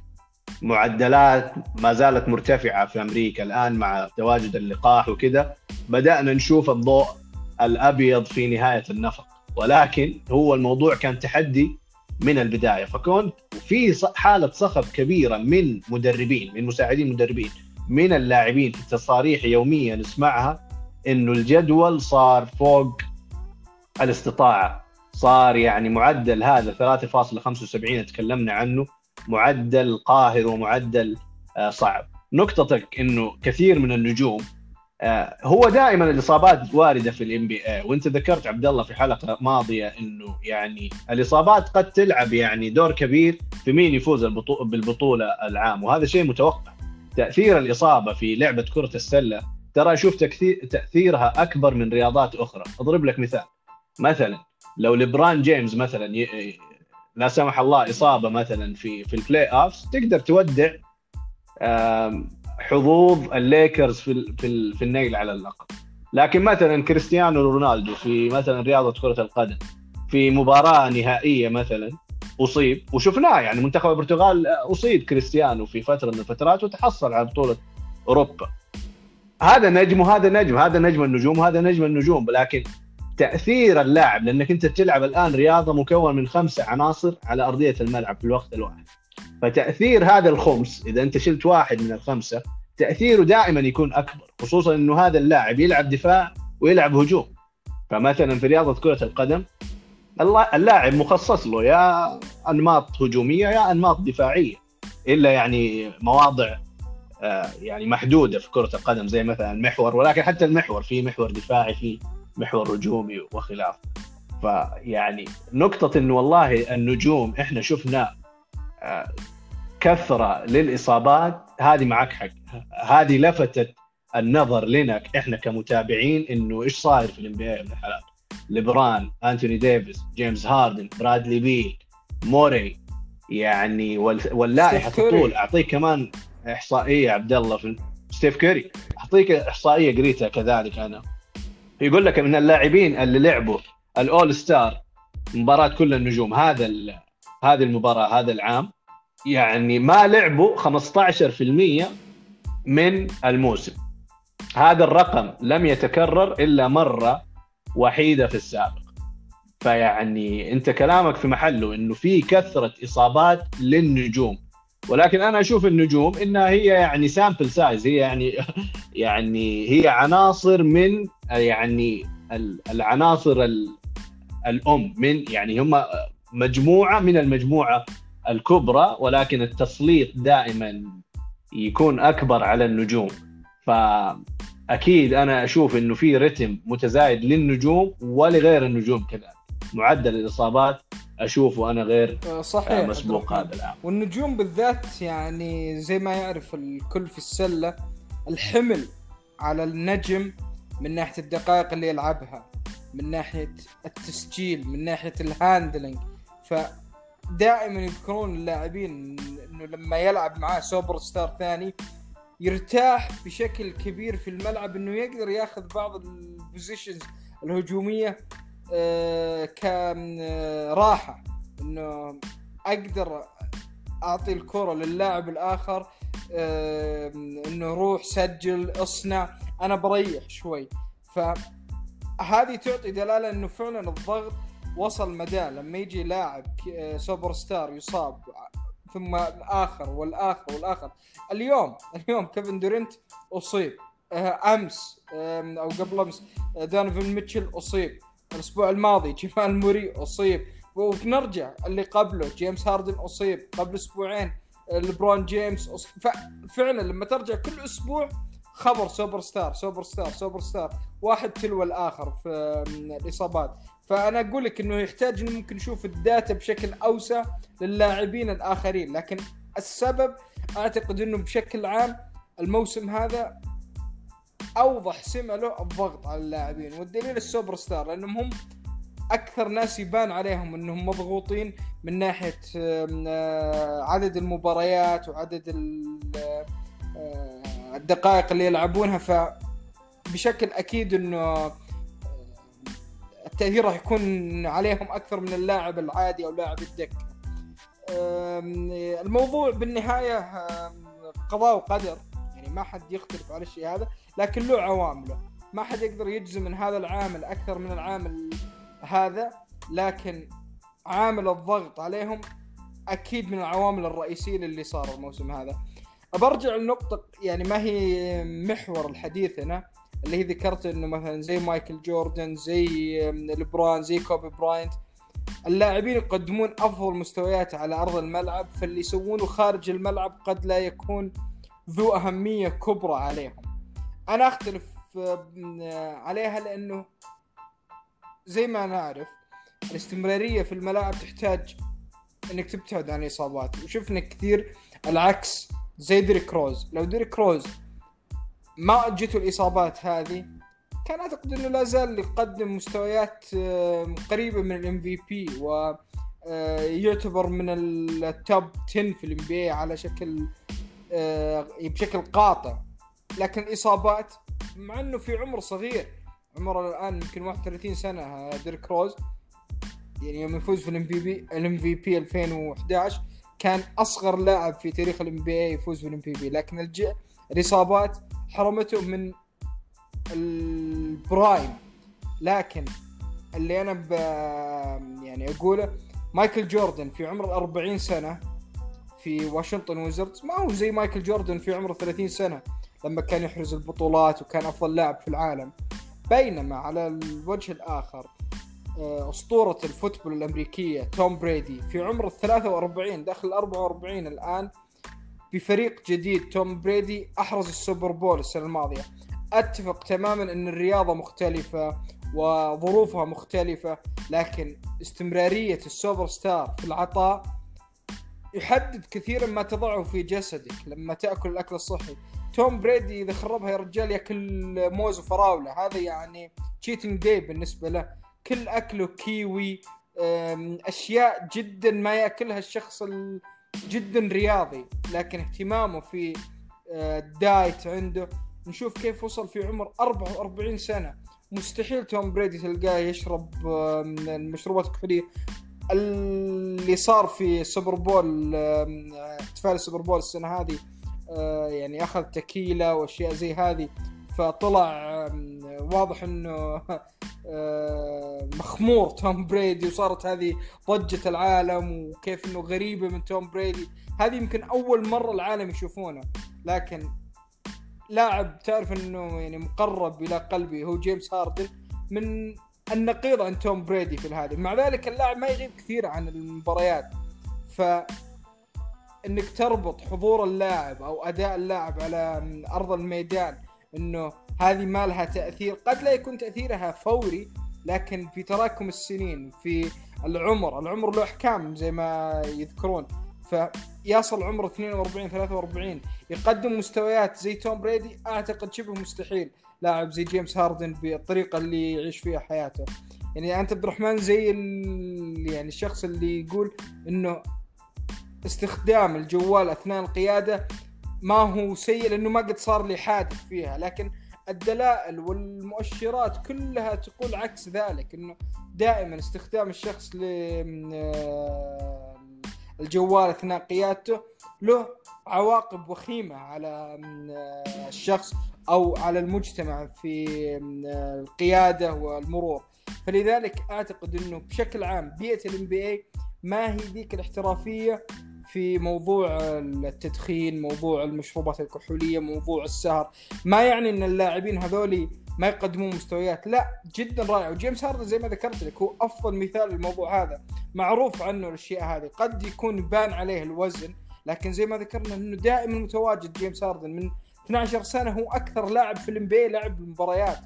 معدلات ما زالت مرتفعة في أمريكا الآن مع تواجد اللقاح وكذا بدأنا نشوف الضوء الأبيض في نهاية النفق. ولكن هو الموضوع كان تحدي من البداية. فكنت في حالة صخب كبيرة من مدربين من مساعدين مدربين. من اللاعبين في تصاريح يوميه نسمعها إنه الجدول صار فوق الاستطاعة. صار يعني معدل هذا 3.75 تكلمنا عنه معدل قاهر ومعدل آه، صعب. نقطتك إنه كثير من النجوم آه، هو دائما الإصابات واردة في الـ NBA وإنت ذكرت عبد الله في حلقة ماضية إنه يعني الإصابات قد تلعب يعني دور كبير في مين يفوز بالبطولة العام. وهذا شيء متوقع. تأثير الإصابة في لعبة كرة السلة. ترى أشوف تأثيرها أكبر من رياضات أخرى. أضرب لك مثال. مثلا لو لبران جيمس مثلا ي... لا سمح الله إصابة مثلا في في الـ playoff تقدر تودع حظوظ الليكرز في في, في النيل على اللقب. لكن مثلا كريستيانو رونالدو في مثلا رياضة كرة القدم في مباراة نهائية مثلا أصيب. وشفناه يعني منتخب البرتغال أصيب كريستيانو في فترة من الفترات وتحصل على بطولة أوروبا. هذا نجم وهذا نجم هذا نجم النجوم وهذا نجم النجوم لكن تأثير اللاعب لأنك أنت تلعب الآن رياضة مكون من خمسه عناصر على أرضية الملعب في الوقت الواحد. فتأثير هذا الخمس إذا أنت شلت واحد من الخمسة تأثيره دائما يكون أكبر خصوصا إنه هذا اللاعب يلعب دفاع ويلعب هجوم. فمثلا في رياضة كرة القدم اللاعب مخصص له يا أنماط هجومية يا أنماط دفاعية إلا يعني مواضع آه، يعني محدودة في كرة القدم زي مثلا المحور ولكن حتى المحور في محور دفاعي في محور هجومي وخلافه فيعني نقطة انه والله النجوم إحنا شفنا آه، كثرة للإصابات هذه معك حق. هذه لفتت النظر لنا إحنا كمتابعين إنه إيش صاير في الـ NBA من الحالات ليبران أنتوني ديفيس جيمس هاردن برادلي بيل موري يعني واللائحة تطول أعطيك كمان إحصائية عبد الله في ستيف كيري. أعطيك إحصائية قريتها كذلك أنا. يقول لك من اللاعبين اللي لعبوا الـ All Star مباراة كل النجوم هذا هذه المباراة هذا العام يعني ما لعبوا 15% من الموسم. هذا الرقم لم يتكرر إلا مرة وحيدة في السابق. فيعني أنت كلامك في محله إنه في كثرة إصابات للنجوم. ولكن أنا أشوف النجوم إنها هي يعني sample size هي يعني يعني هي عناصر من يعني العناصر الأم من يعني هم مجموعة من المجموعة الكبرى ولكن التسليط دائما يكون أكبر على النجوم. فأكيد أنا أشوف إنه في رتم متزايد للنجوم ولغير النجوم كذلك معدل الإصابات أشوفه أنا غير آه، صحيح مسبوق هذا العام. والنجوم بالذات يعني زي ما يعرف الكل في السلة الحمل على النجم من ناحية الدقائق اللي يلعبها من ناحية التسجيل من ناحية الـ handling فدائما يذكرون اللاعبين إنه لما يلعب معاه super star ثاني يرتاح بشكل كبير في الملعب إنه يقدر ياخذ بعض الـ possessions الهجومية آه، كراحه إنه أقدر أعطي الكرة للاعب الآخر آه، إنه روح سجل اصنع. أنا بريح شوي. فهذه تعطي دلالة إنه فعلا الضغط وصل مدى. لما يجي لاعب سوبر ستار يصاب ثم الآخر والآخر والآخر. اليوم اليوم كيفن دورانت أصيب. آه، أمس أو قبل أمس آه، دونوفان ميتشل أصيب. الأسبوع الماضي جمال موراي أصيب. ونرجع اللي قبله جيمس هاردن أصيب. قبل أسبوعين آه، لبرون جيمس أص... ففعلا لما ترجع كل أسبوع خبر superstar superstar superstar. واحد تلو الآخر في الإصابات. فأنا أقول لك إنه يحتاج إنه ممكن نشوف ال data بشكل أوسع للاعبين الآخرين لكن السبب أعتقد إنه بشكل عام الموسم هذا أوضح سمة له الضغط على اللاعبين والدليل السوبر ستار لأنهم هم أكثر ناس يبان عليهم إنهم مضغوطين من ناحية آه، عدد المباريات وعدد ال- آه، الدقائق اللي يلعبونها فبشكل أكيد إنه آه، التأثير راح يكون عليهم أكثر من اللاعب العادي أو لاعب الدكه آم، الموضوع بالنهاية قضاء وقدر. يعني ما حد يختلف على الشيء هذا لكن له عوامله ما حد يقدر يجزم من هذا العامل أكثر من العامل هذا لكن عامل الضغط عليهم أكيد من العوامل الرئيسية اللي صار الموسم هذا. برجع لنقطة يعني ما هي محور الحديث هنا. اللي هي ذكرت إنه مثلا زي مايكل جوردن زي لبرون زي كوبي براينت. اللاعبين يقدمون أفضل مستويات على أرض الملعب فاللي يسوونه خارج الملعب قد لا يكون ذو أهمية كبرى عليهم. أنا أختلف عليها لأنه زي ما نعرف الاستمرارية في الملاعب تحتاج إنك تبتعد عن الاصابات وشفنا كثير العكس زي ديريك روز. لو ديريك روز ما جته الإصابات هذه كان أعتقد إنه لا زال يقدم مستويات آه، قريبة من ال MVP و آه، يعتبر من ال top 10 في ال NBA على شكل آه، بشكل قاطع. لكن الإصابات مع إنه في عمر صغير عمره الآن يمكن 31 سنة ديريك روز يعني يوم يفوز في ال MVP ال MVP 2011 كان أصغر لاعب في تاريخ ال NBA يفوز في ال MVP لكن الج... الإصابات حرمته من ال prime. لكن اللي أنا ب... يعني أقوله مايكل جوردن في عمر 40 سنة في واشنطن ويزردز. ما هو زي مايكل جوردن في عمر 30 سنة لما كان يحرز البطولات وكان أفضل لاعب في العالم. بينما على الوجه الآخر آه، أسطورة ال football الأمريكية توم بريدي في عمر ال 43 داخل ال 44 الآن بفريق جديد توم بريدي أحرز ال Super Bowl السنة الماضية. أتفق تماما إن الرياضة مختلفة وظروفها مختلفة لكن استمرارية السوبر ستار في العطاء يحدد كثيرا ما تضعه في جسدك لما تأكل الأكل الصحي. توم بريدي إذا خربها يا رجال ياكل موز وفراولة. هذا يعني cheating day بالنسبة له. كل أكله كيوي أشياء جدا ما يأكلها الشخص ال- جدا رياضي لكن اهتمامه في آه، ال diet عنده نشوف كيف وصل في عمر 44 سنة. مستحيل توم بريدي تلقاه يشرب آه، من المشروبات الكحولية اللي صار في ال Super Bowl احتفال ال Super Bowl السنة هذه آه، يعني أخذ تكيلا وأشياء زي هذه. فطلع واضح إنه آه، مخمور توم بريدي وصارت هذه ضجة العالم وكيف إنه غريبة من توم بريدي. هذه يمكن أول مرة العالم يشوفونه. لكن لاعب تعرف إنه يعني مقرب إلى قلبي هو جيمس هاردن من النقيض عن توم بريدي في هذه مع ذلك اللاعب ما يغيب كثير عن المباريات. ف إنك تربط حضور اللاعب أو أداء اللاعب على أرض الميدان إنه هذه ما لها تأثير. قد لا يكون تأثيرها فوري لكن في تراكم السنين في العمر العمر له أحكام زي ما يذكرون. فيصل عمره 42 43 يقدم مستويات زي توم بريدي أعتقد شبه مستحيل لاعب زي جيمس هاردن بالطريقة اللي يعيش فيها حياته. يعني أنت عبد الرحمن زي يعني الشخص اللي يقول إنه استخدام الجوال أثناء القيادة ما هو سيء لأنه ما قد صار لي حادث فيها. لكن الدلائل والمؤشرات كلها تقول عكس ذلك إنه دائما استخدام الشخص ل الجوال أثناء قيادته له عواقب وخيمة على الشخص أو على المجتمع في القيادة والمرور. فلذلك أعتقد إنه بشكل عام بيئة الام بي اي ما هي ذيك الاحترافية في موضوع التدخين موضوع المشروبات الكحولية موضوع السهر. ما يعني إن اللاعبين هذولي ما يقدمون مستويات. لا جدا رائع. وجيمس هاردن زي ما ذكرت لك هو أفضل مثال للموضوع هذا. معروف عنه الأشياء هذه. قد يكون بان عليه الوزن لكن زي ما ذكرنا إنه دائما متواجد جيمس هاردن. من 12 سنة هو أكثر لاعب في ال NBA لعب المباريات.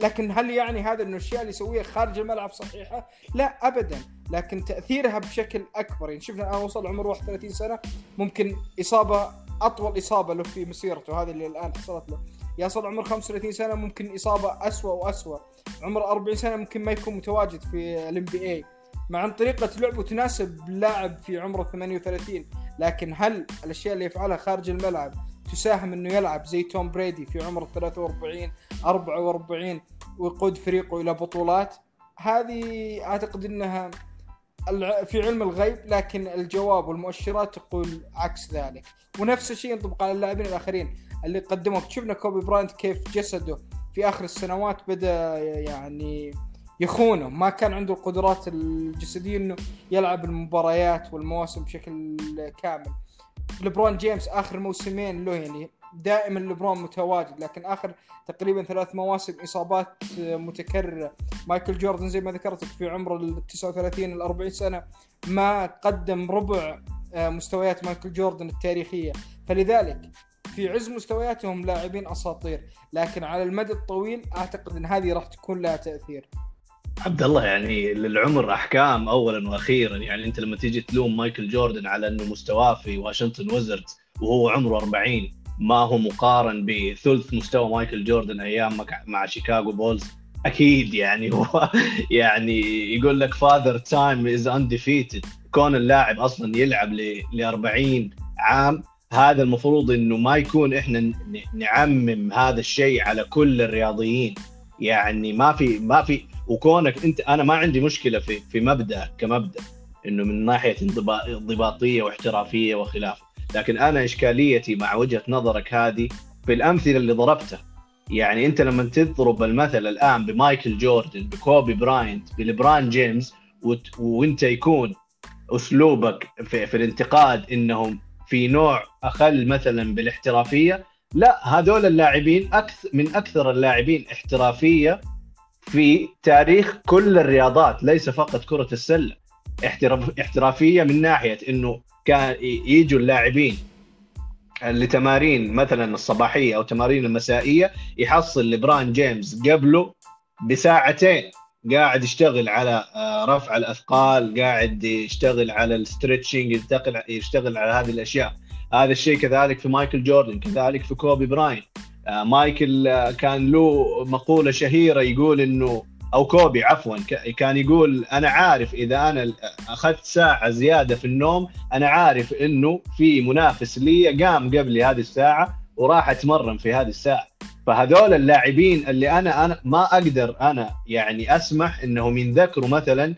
لكن هل يعني هذا إنه الاشياء اللي يسويها خارج الملعب صحيحة؟ لا ابدا. لكن تأثيرها بشكل أكبر. يعني شفنا الآن وصل عمره 31 سنة ممكن إصابة أطول إصابة له في مسيرته هذه اللي الآن حصلت له. يصل عمر 35 سنة ممكن إصابة اسوء واسوء عمر 40 سنة ممكن ما يكون متواجد في الام بي اي مع ان طريقة لعبه تناسب لاعب في عمره 38 لكن هل الأشياء اللي يفعلها خارج الملعب تساهم إنه يلعب زي توم بريدي في عمر 43 44 ويقود فريقه إلى بطولات. هذه أعتقد إنها في علم الغيب لكن الجواب والمؤشرات تقول عكس ذلك. ونفس الشيء ينطبق على اللاعبين الآخرين اللي قدموا. شفنا كوبي براينت كيف جسده في آخر السنوات بدأ يعني يخونه. ما كان عنده القدرات الجسدية إنه يلعب المباريات والمواسم بشكل كامل. لبرون جيمس آخر موسمين له يعني دائما لبرون متواجد لكن آخر تقريبا ثلاث مواسم إصابات متكررة. مايكل جوردن زي ما ذكرت في عمر ال 39 ال 40 سنة ما قدم ربع آه، مستويات مايكل جوردن التاريخية. فلذلك في عز مستوياتهم لاعبين أساطير لكن على المدى الطويل أعتقد إن هذه راح تكون لها تأثير. عبد الله يعني للعمر أحكام اولا وأخيرا. يعني أنت لما تيجي تلوم مايكل جوردن على إنه مستواه في واشنطن ويزردز وهو عمره 40 ما هو مقارن بثلث مستوى مايكل جوردن أيام مع شيكاغو بولز؟ أكيد يعني هو يعني يقول لك Father Time is undefeated كون اللاعب أصلا يلعب ل 40 عام هذا المفروض إنه ما يكون إحنا نعمم هذا الشيء على كل الرياضيين. يعني ما في ما في وكونك انت أنا ما عندي مشكلة في في مبدأ كمبدأ إنه من ناحية انضباطية واحترافية وخلافه لكن أنا إشكاليتي مع وجهة نظرك هذه في الامثله اللي ضربتها. يعني أنت لما تضرب المثل الآن بمايكل جوردن بكوبي براينت بليبران جيمس وأنت يكون أسلوبك في, في الانتقاد إنهم في نوع أقل مثلا بالاحترافية لا هذول اللاعبين أكثر من أكثر اللاعبين احترافية في تاريخ كل الرياضات ليس فقط كرة السلة. احترافية من ناحية إنه كان يجوا اللاعبين لتمارين مثلا الصباحية أو تمارين المسائية يحصل لبران جيمس قبله بساعتين قاعد يشتغل على آه، رفع الأثقال قاعد يشتغل على ال stretching يشتغل على هذه الأشياء. هذا الشيء كذلك في مايكل جوردن كذلك في كوبي براينت. مايكل آه، كان له مقولة شهيرة يقول إنه أو كوبي عفوا كان يقول أنا عارف إذا أنا أخذت ساعة زيادة في النوم أنا عارف إنه في منافس لي قام قبلي هذه الساعة وراح أتمرن في هذه الساعة. فهذول اللاعبين اللي أنا أنا ما أقدر أنا يعني أسمح إنهم ينذكروا مثلا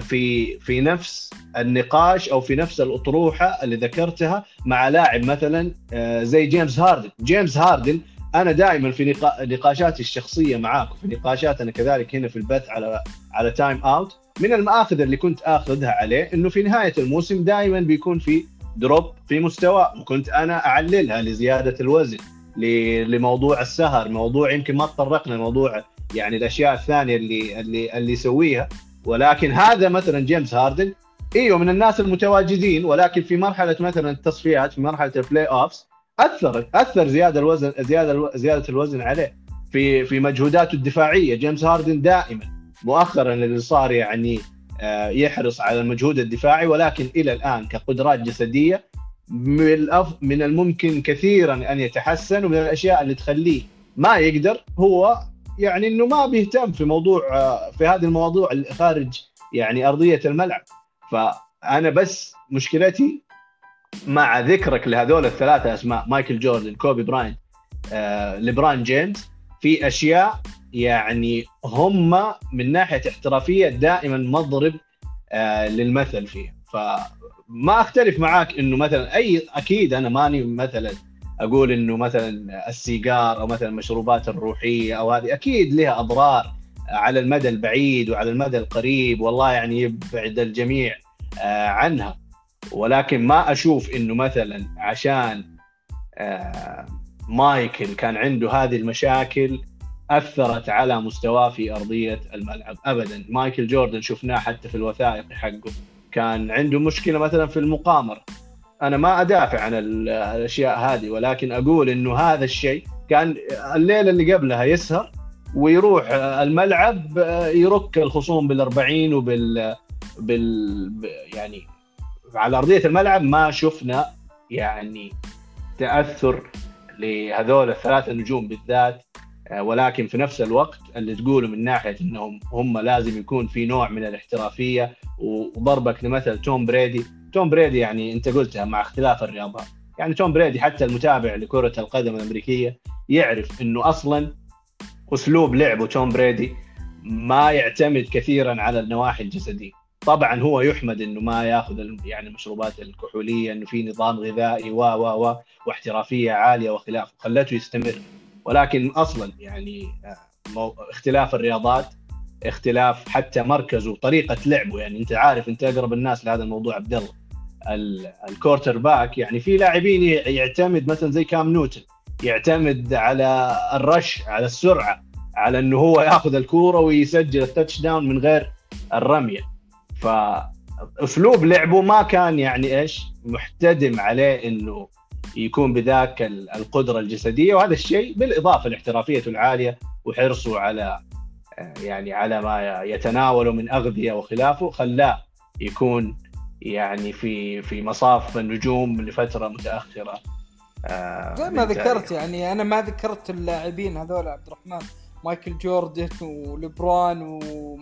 في في نفس النقاش أو في نفس الأطروحة اللي ذكرتها مع لاعب مثلا آه، زي جيمس هاردن، جيمس هاردن أنا دائما في نقاشاتي الشخصية معاك وفي نقاشاتنا كذلك هنا في البث على على Time Out من المآخذ اللي كنت آخذها عليه إنه في نهاية الموسم دائما بيكون في drop في مستوى. وكنت أنا أعللها لزيادة الوزن لموضوع السهر موضوع يمكن ما تطرقنا لموضوع يعني الأشياء الثانية اللي اللي اللي يسويها. ولكن هذا مثلا جيمس هاردن إيوه من الناس المتواجدين ولكن في مرحلة مثلا التصفيات في مرحلة ال playoffs أثر أثر زيادة الوزن زيادة زيادة الوزن عليه في في مجهوداته الدفاعية. جيمس هاردن دائما مؤخرا اللي صار يعني آه، يحرص على المجهود الدفاعي ولكن إلى الآن كقدرات جسدية من الممكن كثيرا أن يتحسن ومن الأشياء اللي تخليه ما يقدر هو يعني إنه ما بيهتم في موضوع آه، في هذه المواضيع خارج يعني أرضية الملعب. فأنا بس مشكلتي مع ذكرك لهذول الثلاثة أسماء مايكل جوردن كوبي براينت آه، ليبران جيمس في أشياء يعني هم من ناحية احترافية دائما مضرب آه، للمثل فيه فما أختلف معاك إنه مثلا أي أكيد أنا ماني مثلا أقول إنه مثلا السيجار أو مثلا المشروبات الروحية أو هذه أكيد لها أضرار على المدى البعيد وعلى المدى القريب والله يعني يبعد الجميع آه، عنها. ولكن ما أشوف إنه مثلا عشان آه، مايكل كان عنده هذه المشاكل أثرت على مستواه في أرضية الملعب ابدا. مايكل جوردن شفناه حتى في الوثائق حقه كان عنده مشكلة مثلا في المقامرة. أنا ما أدافع عن الأشياء هذه ولكن أقول إنه هذا الشيء كان الليلة اللي قبلها يسهر ويروح الملعب يرك الخصوم بال40 وبال بال يعني على أرضية الملعب ما شفنا يعني تأثر لهذول الثلاثة نجوم بالذات آه، ولكن في نفس الوقت اللي تقوله من ناحية إنهم هم لازم يكون في نوع من الاحترافية وضربك لمثل توم بريدي توم بريدي يعني انت قلتها مع اختلاف الرياضات يعني توم بريدي حتى المتابع لكرة القدم الأمريكية يعرف إنه أصلا أسلوب لعبه توم بريدي ما يعتمد كثيرا على النواحي الجسدية. طبعا هو يحمد إنه ما يأخذ يعني المشروبات الكحولية إنه في نظام غذائي و و و واحترافية عالية وخلافه خلته يستمر. ولكن أصلا يعني آه، اختلاف الرياضات اختلاف حتى مركزه وطريقه لعبه. يعني أنت عارف أنت أقرب الناس لهذا الموضوع عبد الله. ال quarterback يعني في لاعبين يعتمد مثلا زي كام نيوتن يعتمد على ال rush على السرعة على إنه هو ياخذ الكورة ويسجل ال touchdown من غير الرمية. فاسلوب لعبه ما كان يعني إيش محتم عليه إنه يكون بذاك القدرة الجسدية وهذا الشيء بالإضافة لاحترافيته العالية وحرصه على يعني على ما يتناوله من أغذية وخلافه خلاه يكون يعني في في مصاف النجوم لفترة متأخرة. آه، زي ما ذكرت يعني أنا ما ذكرت اللاعبين هذول عبد الرحمن. مايكل جوردن وليبران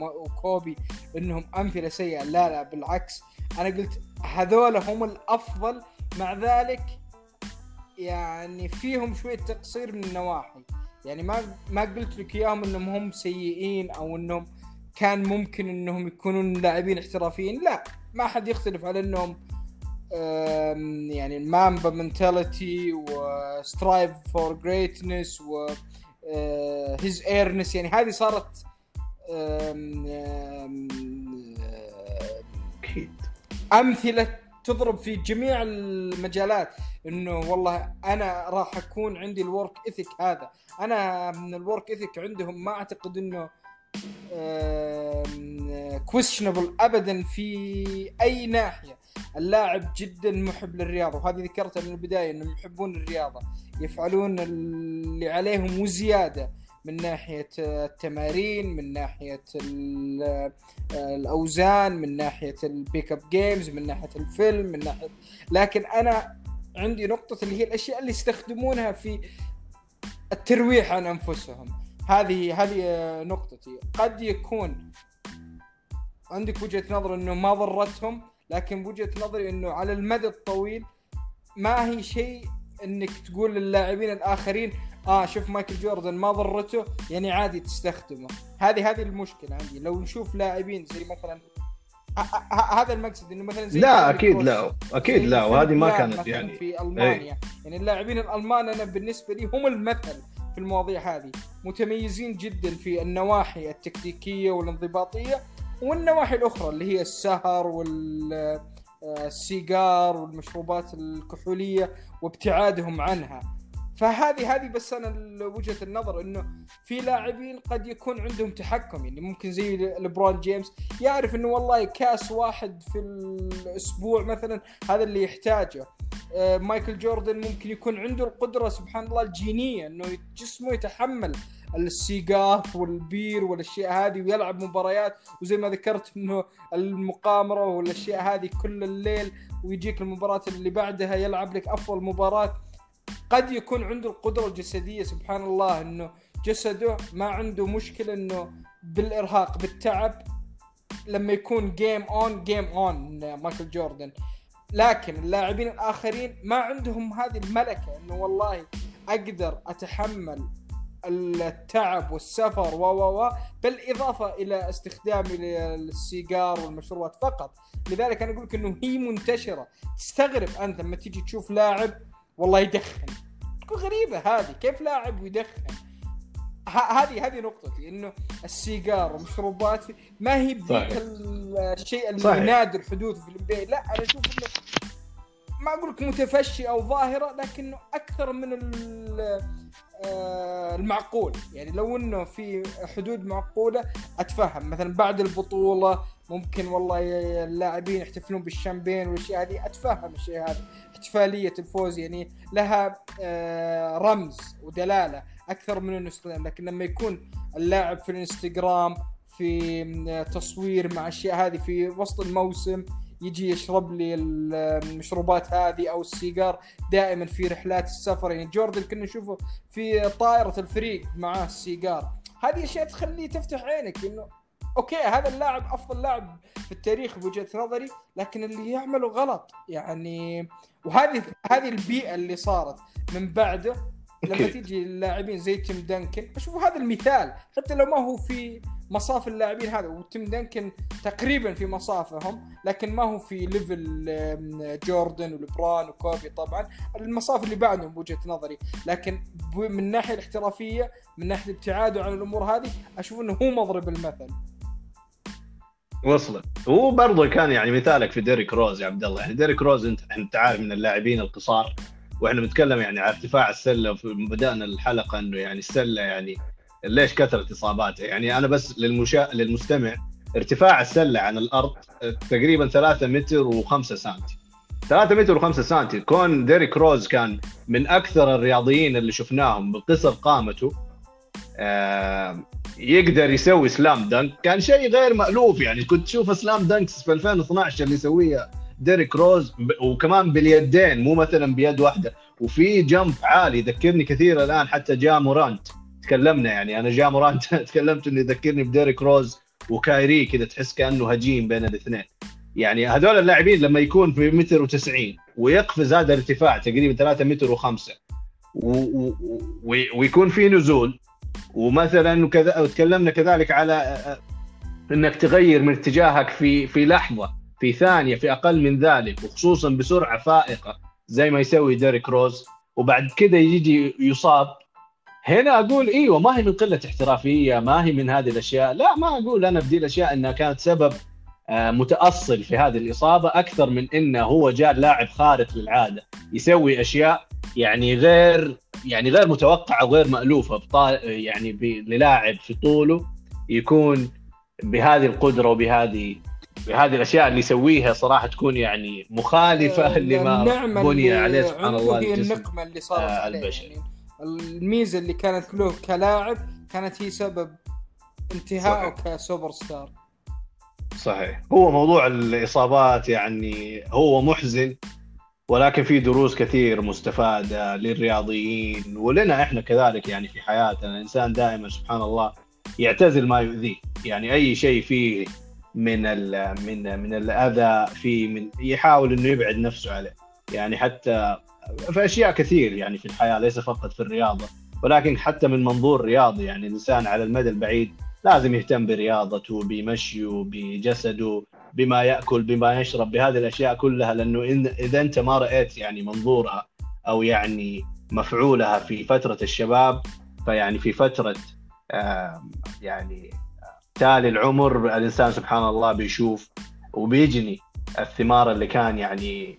وكوبي إنهم أمثلة سيئة. لا لا بالعكس. أنا قلت هذول هم الأفضل. مع ذلك يعني فيهم شوية تقصير من النواحي. يعني ما ما قلت لك إياهم إنهم هم سيئين أو إنهم كان ممكن إنهم يكونون لاعبين احترافيين. لا. ما حد يختلف على انهم يعني ال Mamba mentality و strive for greatness و His Airness يعني هذه صارت أكيد أمثلة تضرب في جميع المجالات إنه والله أنا راح أكون عندي ال work ethic هذا. أنا من ال work ethic عندهم ما أعتقد إنه questionable ابدا في أي ناحية. اللاعب جدا محب للرياضة وهذه ذكرتها من البداية إنهم يحبون الرياضة يفعلون اللي عليهم وزيادة من ناحية التمارين من ناحية الأوزان من ناحية ال pickup games من ناحية الفيلم من ناحية. لكن أنا عندي نقطة اللي هي الأشياء اللي يستخدمونها في الترويح عن أنفسهم. هذه هذه نقطتي. قد يكون عندك وجهة نظر إنه ما ضرتهم لكن بوجهه نظري إنه على المدى الطويل ما هي شيء إنك تقول للاعبين الآخرين آه شوف مايكل جوردن ما ضرته. يعني عادي تستخدمه. هذه هذه المشكلة عندي. لو نشوف لاعبين زي مثلا هذا المقصد إنه مثلا زي لا أكيد لا أكيد لا وهذه ما كانت يعني في ألمانيا. أي. يعني اللاعبين الألمان أنا بالنسبة لي هم المثل. في المواضيع هذه. متميزين جدا في النواحي التكتيكية والانضباطية والنواحي الأخرى اللي هي السهر والسيجار والمشروبات الكحولية وابتعادهم عنها. فهذه هذه بس أنا وجهة النظر إنه في لاعبين قد يكون عندهم تحكم. يعني ممكن زي لبرون جيمس. يعرف إنه والله كاس واحد في الأسبوع مثلا هذا اللي يحتاجه. آه، مايكل جوردن ممكن يكون عنده القدرة سبحان الله الجينية إنه جسمه يتحمل السيجار والبير والأشياء هذه ويلعب مباريات. وزي ما ذكرت إنه المقامرة والأشياء هذه كل الليل ويجيك المباراة اللي بعدها يلعب لك أفضل مباراة. قد يكون عنده القدرة الجسدية سبحان الله إنه جسده ما عنده مشكلة إنه بالإرهاق بالتعب لما يكون game on game on مايكل جوردن. لكن اللاعبين الآخرين ما عندهم هذه الملكة إنه والله أقدر أتحمل التعب والسفر و و و بالإضافة إلى استخدامي للسيجار والمشروبات فقط. لذلك أنا أقول لك إنه هي منتشرة. تستغرب أنت لما تيجي تشوف لاعب والله يدخن. تقول غريبة هذه كيف لاعب ويدخن هذه هذه نقطتي إنه السيجار والمشروبات ما هي بذيك الشيء اللي نادر حدوثه في البيت لا أنا أشوف إنه ما أقول لك متفشي أو ظاهرة لكنه أكثر من آه، المعقول. يعني لو إنه في حدود معقولة أتفهم. مثلا بعد البطولة ممكن والله اللاعبين يحتفلون بالشامبين والأشياء هذه. أتفهم الشيء هذا. احتفالية الفوز يعني لها آه، رمز ودلالة أكثر من انه لكن لما يكون اللاعب في الإنستغرام في تصوير مع الأشياء هذه في وسط الموسم يجي يشرب لي المشروبات هذه أو السيجار دائما في رحلات السفر. يعني جوردن كنا نشوفه في طائرة الفريق معاه السيجار. هذه أشياء تخليه تفتح عينك إنه okay هذا اللاعب أفضل لاعب في التاريخ بوجهة نظري لكن اللي يعمله غلط. يعني وهذه هذه البيئة اللي صارت من بعده. لما تيجي اللاعبين زي تيم دنكن أشوف هذا المثال. حتى لو ما هو في مصاف اللاعبين هذا وتيم دنكن تقريبا في مصافهم لكن ما هو في level جوردن ولبران وكوبي طبعا. المصاف اللي بعدهم بوجهة نظري. لكن من الناحية الاحترافية من ناحية ابتعاده عن الأمور هذه أشوف إنه هو مضرب المثل. وصلت. هو برضه كان يعني مثالك في ديريك روز يا عبد الله. يعني ديريك روز انت انت عارف من اللاعبين القصار وإحنا بنتكلم يعني على ارتفاع السلة بدأنا الحلقة إنه يعني السلة يعني ليش كثرت إصاباته؟ يعني أنا بس للمشا... للمستمع ارتفاع السلة عن الأرض تقريبا 3 متر و5 سنتي. 3 متر و5 سنتي. كون ديريك روز كان من أكثر الرياضيين اللي شفناهم بقصر قامته آه يقدر يسوي slam dunk كان شيء غير مألوف يعني. كنت تشوف slam dunks في 2012 اللي يسويها ديريك روز وكمان باليدين مو مثلا بيد واحدة. وفي jump عالي يذكرني كثير الآن حتى جا مورانت. تكلمنا يعني. أنا جا مورانت تكلمت إنه يذكرني بديريك روز وكايري كذا تحس كأنه هجين بين الاثنين. يعني هذول اللاعبين لما يكون في متر و90 ويقفز هذا الارتفاع تقريبا 3 متر و5 ويكون في نزول ومثلا وكذا وتكلمنا كذلك على إنك تغير من اتجاهك في في لحظة في ثانية في أقل من ذلك وخصوصا بسرعة فائقة زي ما يسوي ديريك روز. وبعد كذا يجي يصاب هنا أقول إيوه ما هي من قلة احترافية ما هي من هذه الأشياء. لا ما أقول أنا بدي الأشياء إنها كانت سبب آه، متأصل في هذه الإصابة أكثر من إنه هو جاء لاعب خارق للعادة. يسوي أشياء يعني غير يعني غير متوقعة وغير مألوفة. يعني للاعب في طوله يكون بهذه القدرة وبهذه بهذه الأشياء اللي يسويها صراحة تكون يعني مخالفة آه لما بني عليه سبحان الله هي النقمة اللي صارت آه عليه البشر يعني. الميزة اللي كانت له كلاعب كانت هي سبب انتهائه كسوبر ستار. صحيح. هو موضوع الإصابات يعني هو محزن ولكن في دروس كثير مستفادة للرياضيين ولنا إحنا كذلك يعني في حياتنا. الإنسان دائما سبحان الله يعتزل ما يؤذيه. يعني أي شيء فيه من من من الأذى في من يحاول إنه يبعد نفسه عليه. يعني حتى في أشياء كثير يعني في الحياة ليس فقط في الرياضة. ولكن حتى من منظور رياضي يعني الإنسان على المدى البعيد لازم يهتم برياضته بمشيه بجسده بما يأكل بما يشرب بهذه الأشياء كلها. لأنه إن إذا أنت ما رأيت يعني منظورها أو يعني مفعولها في فترة الشباب فيعني في فترة يعني تالي العمر الإنسان سبحان الله بيشوف وبيجني الثمار اللي كان يعني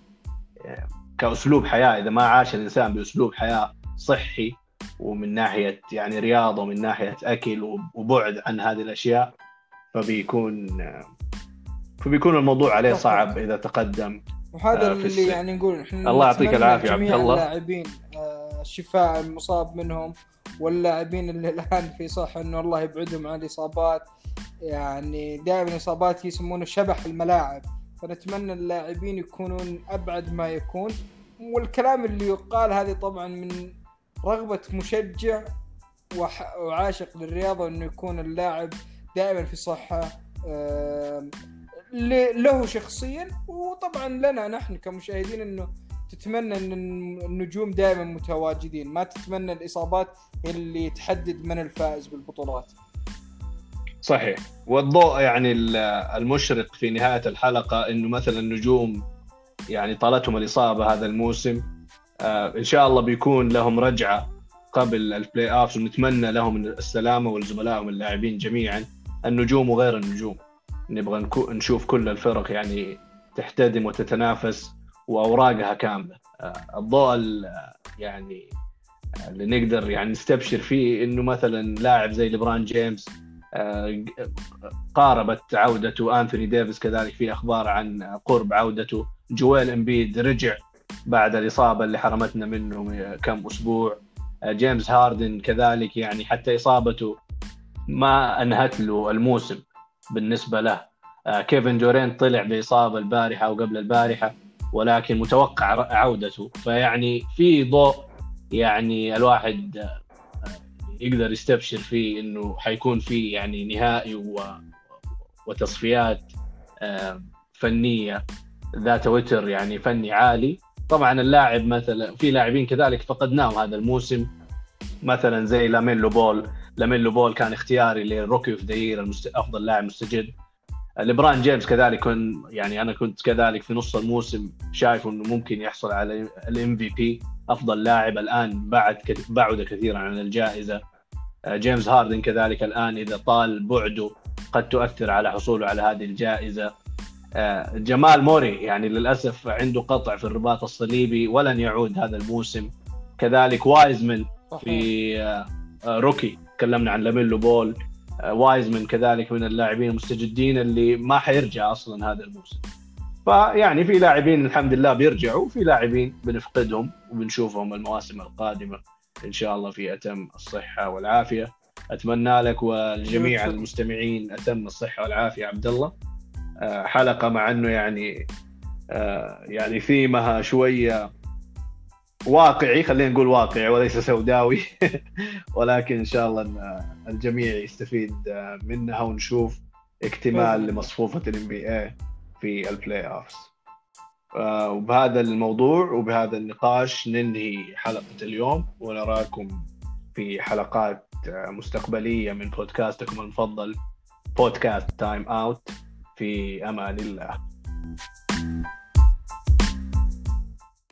كأسلوب حياة إذا ما عاش الإنسان بأسلوب حياة صحي ومن ناحية يعني رياضة ومن ناحية أكل وبعد عن هذه الأشياء فبيكون فبيكون الموضوع عليه صعب إذا تقدم وهذا اللي يعني نقول إحنا الله يعطيك العافية عبد الله. اللاعبين الشفاء المصاب منهم واللاعبين اللي الآن في صح إنه الله يبعدهم عن الإصابات. يعني دائما الإصابات يسمونه شبح الملاعب. فنتمنى اللاعبين يكونون أبعد ما يكون. والكلام اللي يقال هذه طبعا من رغبة مشجع وعاشق للرياضة إنه يكون اللاعب دائما في صحة له شخصيا. وطبعا لنا نحن كمشاهدين إنه تتمنى إن النجوم دائما متواجدين. ما تتمنى الإصابات اللي تحدد من الفائز بالبطولات. صحيح. والضوء يعني المشرق في نهاية الحلقة إنه مثلا النجوم يعني طالتهم الإصابة هذا الموسم. آه إن شاء الله بيكون لهم رجعة قبل ال playoff ونتمنى لهم السلامة ولزملائهم اللاعبين جميعا. النجوم وغير النجوم. نبغى نشوف كل الفرق يعني تحتدم وتتنافس وأوراقها كاملة. آه، الضوء يعني اللي نقدر يعني نستبشر فيه إنه مثلا لاعب زي ليبران جيمس قاربت عودته أنثوني ديفيس كذلك في أخبار عن قرب عودته جويل إمبيد رجع بعد الإصابة اللي حرمتنا منه كم أسبوع. جيمس هاردن كذلك يعني حتى إصابته ما أنهت له الموسم بالنسبة له. كيفن دورين طلع بإصابة البارحة أو قبل البارحة ولكن متوقع عودته. فيعني في ضوء يعني الواحد يقدر يستبشر فيه إنه حيكون في يعني نهائي و... وتصفيات فنية ذات وتر يعني فني عالي. طبعا اللاعب مثلا في لاعبين كذلك فقدناهم هذا الموسم. مثلا زي لاميلو بول. لاميلو بول كان اختياري لل rookie of the أفضل لاعب مستجد. ليبران جيمس كذلك كن يعني أنا كنت كذلك في نص الموسم شايف إنه ممكن يحصل على ال MVP أفضل لاعب الآن بعد بعد كثيرا عن الجائزة. آه، جيمس هاردن كذلك الآن إذا طال بعده قد تؤثر على حصوله على هذه الجائزة. آه، جمال موري يعني للأسف عنده قطع في الرباط الصليبي ولن يعود هذا الموسم. كذلك وايزمن في آه، rookie تكلمنا عن لاميلو بول. وايزمن كذلك من اللاعبين المستجدين اللي ما حيرجع أصلا هذا الموسم. فيعني في لاعبين الحمد لله بيرجعوا وفي لاعبين بنفقدهم وبنشوفهم المواسم القادمة إن شاء الله في أتم الصحة والعافية. أتمنى لك والجميع المستمعين أتم الصحة والعافية عبد الله. آه، حلقة مع أنه يعني آه، يعني ثيمها شوية واقعي خلينا نقول واقعي وليس سوداوي. ولكن إن شاء الله إن الجميع يستفيد منها ونشوف اكتمال لمصفوفة ال NBA في ال playoffs آه، وبهذا الموضوع وبهذا النقاش ننهي حلقة اليوم ونراكم في حلقات مستقبلية من بودكاستكم المفضل بودكاست تايم اوت في أمان الله.